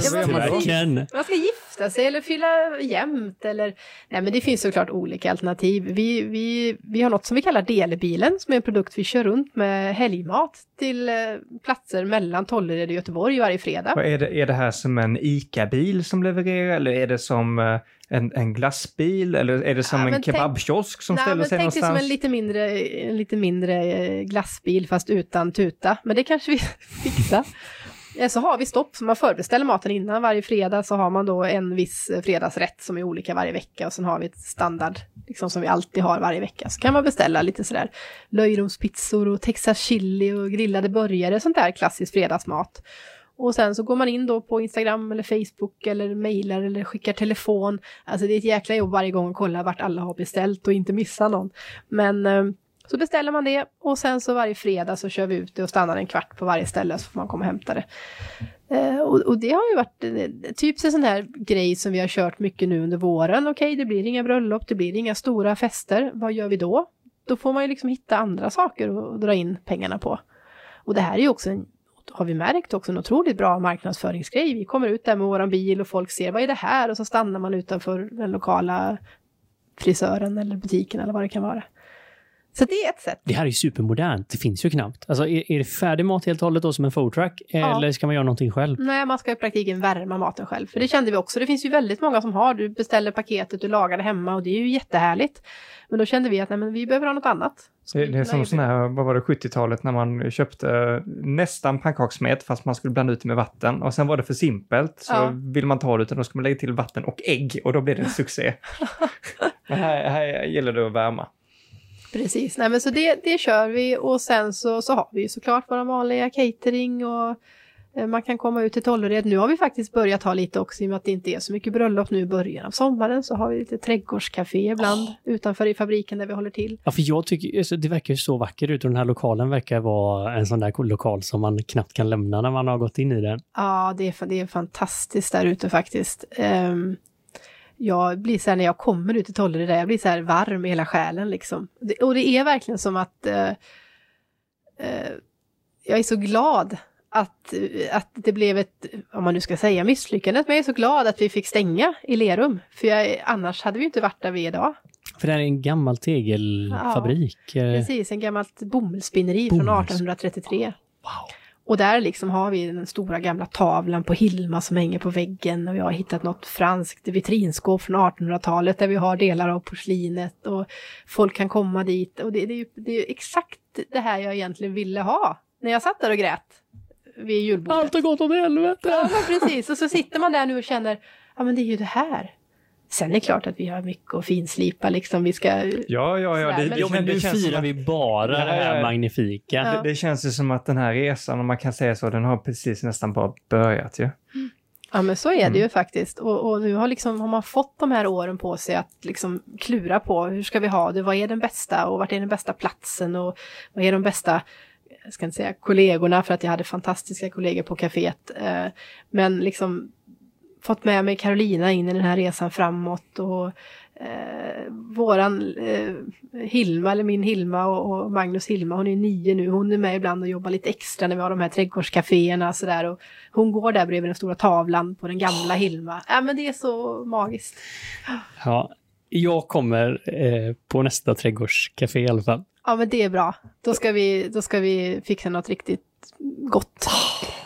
Gifta sig eller fylla jämnt eller... Nej men det finns såklart olika alternativ. Vi, vi, vi har något som vi kallar Delbilen som är en produkt vi kör runt med helgmat till eh, platser mellan Tollered och Göteborg varje fredag. Vad är, det, är det här som en ICA-bil som levererar eller är det som eh, en, en glassbil eller är det som Ja, en kebabkiosk som Nej, ställer sig tänk dig någonstans? som en lite mindre, en lite mindre eh, glassbil fast utan tuta. Men det kanske vi [laughs] fixar. Eh, så har vi stopp, så man förbeställer maten innan. Varje fredag så har man då en viss eh, fredagsrätt som är olika varje vecka och sen har vi ett standard liksom, som vi alltid har varje vecka. Så kan man beställa lite sådär löjromspizzor och texas chili och grillade burgare, sånt där klassisk fredagsmat. Och sen så går man in då på Instagram eller Facebook eller mejlar eller skickar telefon. Alltså det är ett jäkla jobb varje gång att kolla vart alla har beställt och inte missa någon. Men eh, så beställer man det och sen så varje fredag så kör vi ut det och stannar en kvart på varje ställe så får man komma och hämta det. Eh, och, och det har ju varit eh, typ en sån här grej som vi har kört mycket nu under våren. Okej, det blir inga bröllop, det blir inga stora fester. Vad gör vi då? Då får man ju liksom hitta andra saker att dra in pengarna på. Och det här är ju också en har vi märkt också en otroligt bra marknadsföringsgrej. Vi kommer ut där med våran bil och folk ser vad är det här och så stannar man utanför den lokala frisören eller butiken eller vad det kan vara. Så det är ett sätt. Det här är ju supermodernt. Det finns ju knappt. Alltså, är, är det färdig mat helt och hållet då som en foodtruck? Ja. Eller ska man göra någonting själv? Nej, man ska i praktiken värma maten själv. För det kände vi också. Det finns ju väldigt många som har. Du beställer paketet, du lagar det hemma och det är ju jättehärligt. Men då kände vi att nej, men vi behöver ha något annat. Det, det är som sån här, vad var det, 70-talet när man köpte nästan pannkakssmet fast man skulle blanda ut det med vatten och sen var det för simpelt så Ja. vill man ta det utan då ska man lägga till vatten och ägg och då blir det en succé. [laughs] Men här, här gäller det att värma. Precis, nej men så det, det kör vi och sen så, så har vi ju såklart vår vanliga catering och eh, man kan komma ut till Tollered. Nu har vi faktiskt börjat ha lite också i och med att det inte är så mycket bröllop nu i början av sommaren så har vi lite trädgårdscafé ibland utanför i fabriken där vi håller till. Ja, för jag tycker, alltså, det verkar ju så vackert ut och den här lokalen verkar vara en sån där lokal som man knappt kan lämna när man har gått in i den. Ja, det är, det är fantastiskt där ute faktiskt. Um, jag blir så här när jag kommer ut till Tollered, där, jag blir så här varm i hela själen liksom. Och det är verkligen som att eh, eh, jag är så glad att, att det blev ett, om man nu ska säga misslyckandet, men jag är så glad att vi fick stänga i Lerum. För jag, annars hade vi inte varit där vi är idag. För det här är en gammal tegelfabrik. Eh, Precis, en gammalt bomullsspinneri från Bomulls- 1833. Wow. Och där liksom har vi den stora gamla tavlan på Hilma som hänger på väggen och jag har hittat något franskt vitrinskåp från 1800-talet där vi har delar av porslinet och folk kan komma dit och det, det, är, ju, det är exakt det här jag egentligen ville ha när jag satt där och grät vid julbordet. Allt har gått åt helvete! Ja, precis. Och så sitter man där nu och känner, ja men det är ju det här. Sen är det klart att vi har mycket att finslipa liksom. Vi ska... Ja, ja, ja. Det, men- det, Jo, men det nu firar att- vi bara Ja, det här ja, ja. magnifika. Ja. Det, det känns ju som att den här resan, om man kan säga så, den har precis nästan bara börjat ju. Ja men så är det Mm. ju faktiskt. Och, och nu har, liksom, har man fått de här åren på sig att liksom klura på hur ska vi ha det, vad är den bästa och vart är den bästa platsen och vad är de bästa, jag ska inte säga kollegorna för att jag hade fantastiska kollegor på kaféet. Eh, men liksom fått med mig Carolina in i den här resan framåt och eh, våran eh, Hilma, eller min Hilma och, och Magnus Hilma, hon är nio nu, hon är med ibland och jobbar lite extra när vi har de här trädgårdscaféerna sådär. Och hon går där bredvid den stora tavlan på den gamla Hilma. Ja men det är så magiskt. Ja, jag kommer eh, på nästa trädgårdscafé i alla fall. Ja men det är bra. Då ska vi, då ska vi fixa något riktigt gott.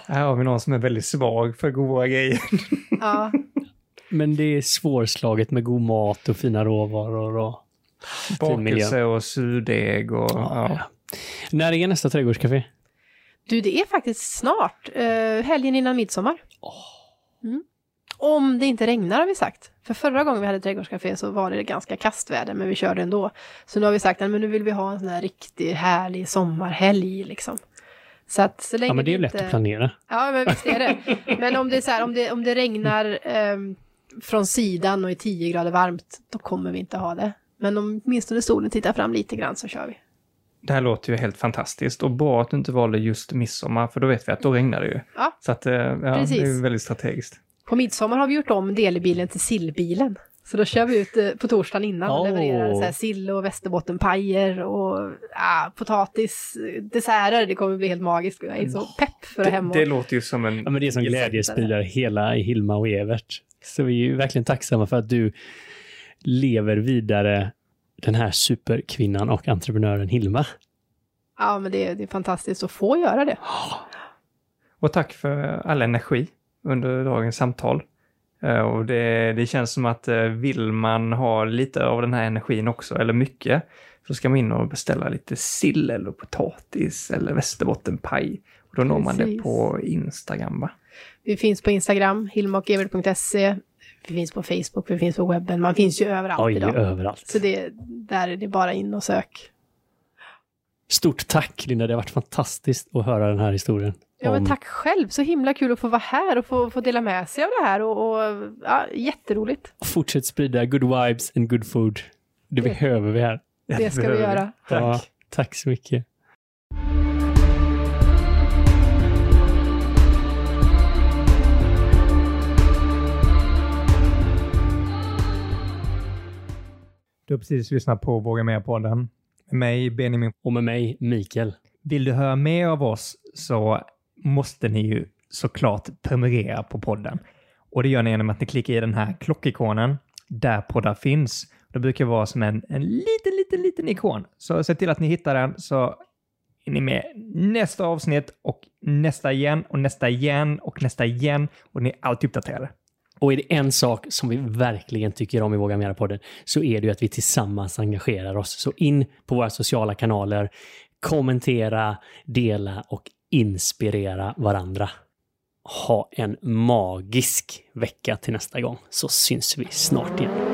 Här har vi någon som är väldigt svag för goda grejer. Ja, Men det är svårslaget med god mat och fina råvaror. Och... Bakelse och surdeg och... Ja. Ja. När är nästa trädgårdscafé? du det är faktiskt snart. Uh, helgen innan midsommar. Mm. Om det inte regnar har vi sagt. För förra gången vi hade trädgårdscafé så var det ganska kastväder men vi körde ändå. Så nu har vi sagt att men nu vill vi ha en sån här riktig härlig sommarhelg liksom. Så att så länge Ja, men det är ju lätt inte... att planera. Ja, men visst är det. Men om det är så här, om det, om det regnar ehm, från sidan och är 10 grader varmt, då kommer vi inte ha det. Men om åtminstone solen tittar fram lite grann så kör vi. Det här låter ju helt fantastiskt och bra att du inte valde just midsommar för då vet vi att då regnar det ju. Ja. Så att, eh, ja, det Precis. är ju väldigt strategiskt. På midsommar har vi gjort om delbilen till sillbilen. Så då kör vi ut eh, på torsdagen innan och Oh. levererar så här sill och västerbottenpajer och ah, potatis, eh, desserter. Det kommer bli helt magiskt. Jag är så pepp för att hem och... Det, det låter ju som en... Ja, men det är som glädjespridare hela i Hilma och Evert. Så vi är ju verkligen tacksamma för att du lever vidare den här superkvinnan och entreprenören Hilma. Ja, men det, är- det är fantastiskt att få göra det. Och tack för all energi under dagens samtal. Eh, Och det, det känns som att eh, vill man ha lite av den här energin också, eller mycket, så ska man in och beställa lite sill eller potatis eller västerbottenpaj. Och då når man det på Instagram va? Vi finns på Instagram, hilmaochevert.se. Vi finns på Facebook, vi finns på webben. Man finns ju överallt Oj, idag. överallt. Så det, där är det bara in och sök. Stort tack Linda, det har varit fantastiskt att höra den här historien. Ja, men tack själv. Så himla kul att få vara här och få, få dela med sig av det här. Och, och ja, jätteroligt. Fortsätt sprida good vibes and good food. Det Det- behöver vi här. Det ska vi göra. Tack. Ja, tack så mycket. Du har precis lyssnat på Våga Mer-podden. Med mig, Benjamin. Och med mig, Mikael. Vill du höra mer av oss så måste ni ju såklart prenumerera på podden. Och det gör ni genom att ni klickar i den här klockikonen där poddar finns. Det brukar vara som en, en liten, liten, liten ikon. Så se till att ni hittar den så är ni med nästa avsnitt och nästa igen och nästa igen och nästa igen och ni är alltid uppdaterade. Och är det en sak som vi verkligen tycker om i Våga Mera-podden så är det ju att vi tillsammans engagerar oss. Så in på våra sociala kanaler, kommentera, dela och inspirera varandra. Ha en magisk vecka till nästa gång så syns vi snart igen.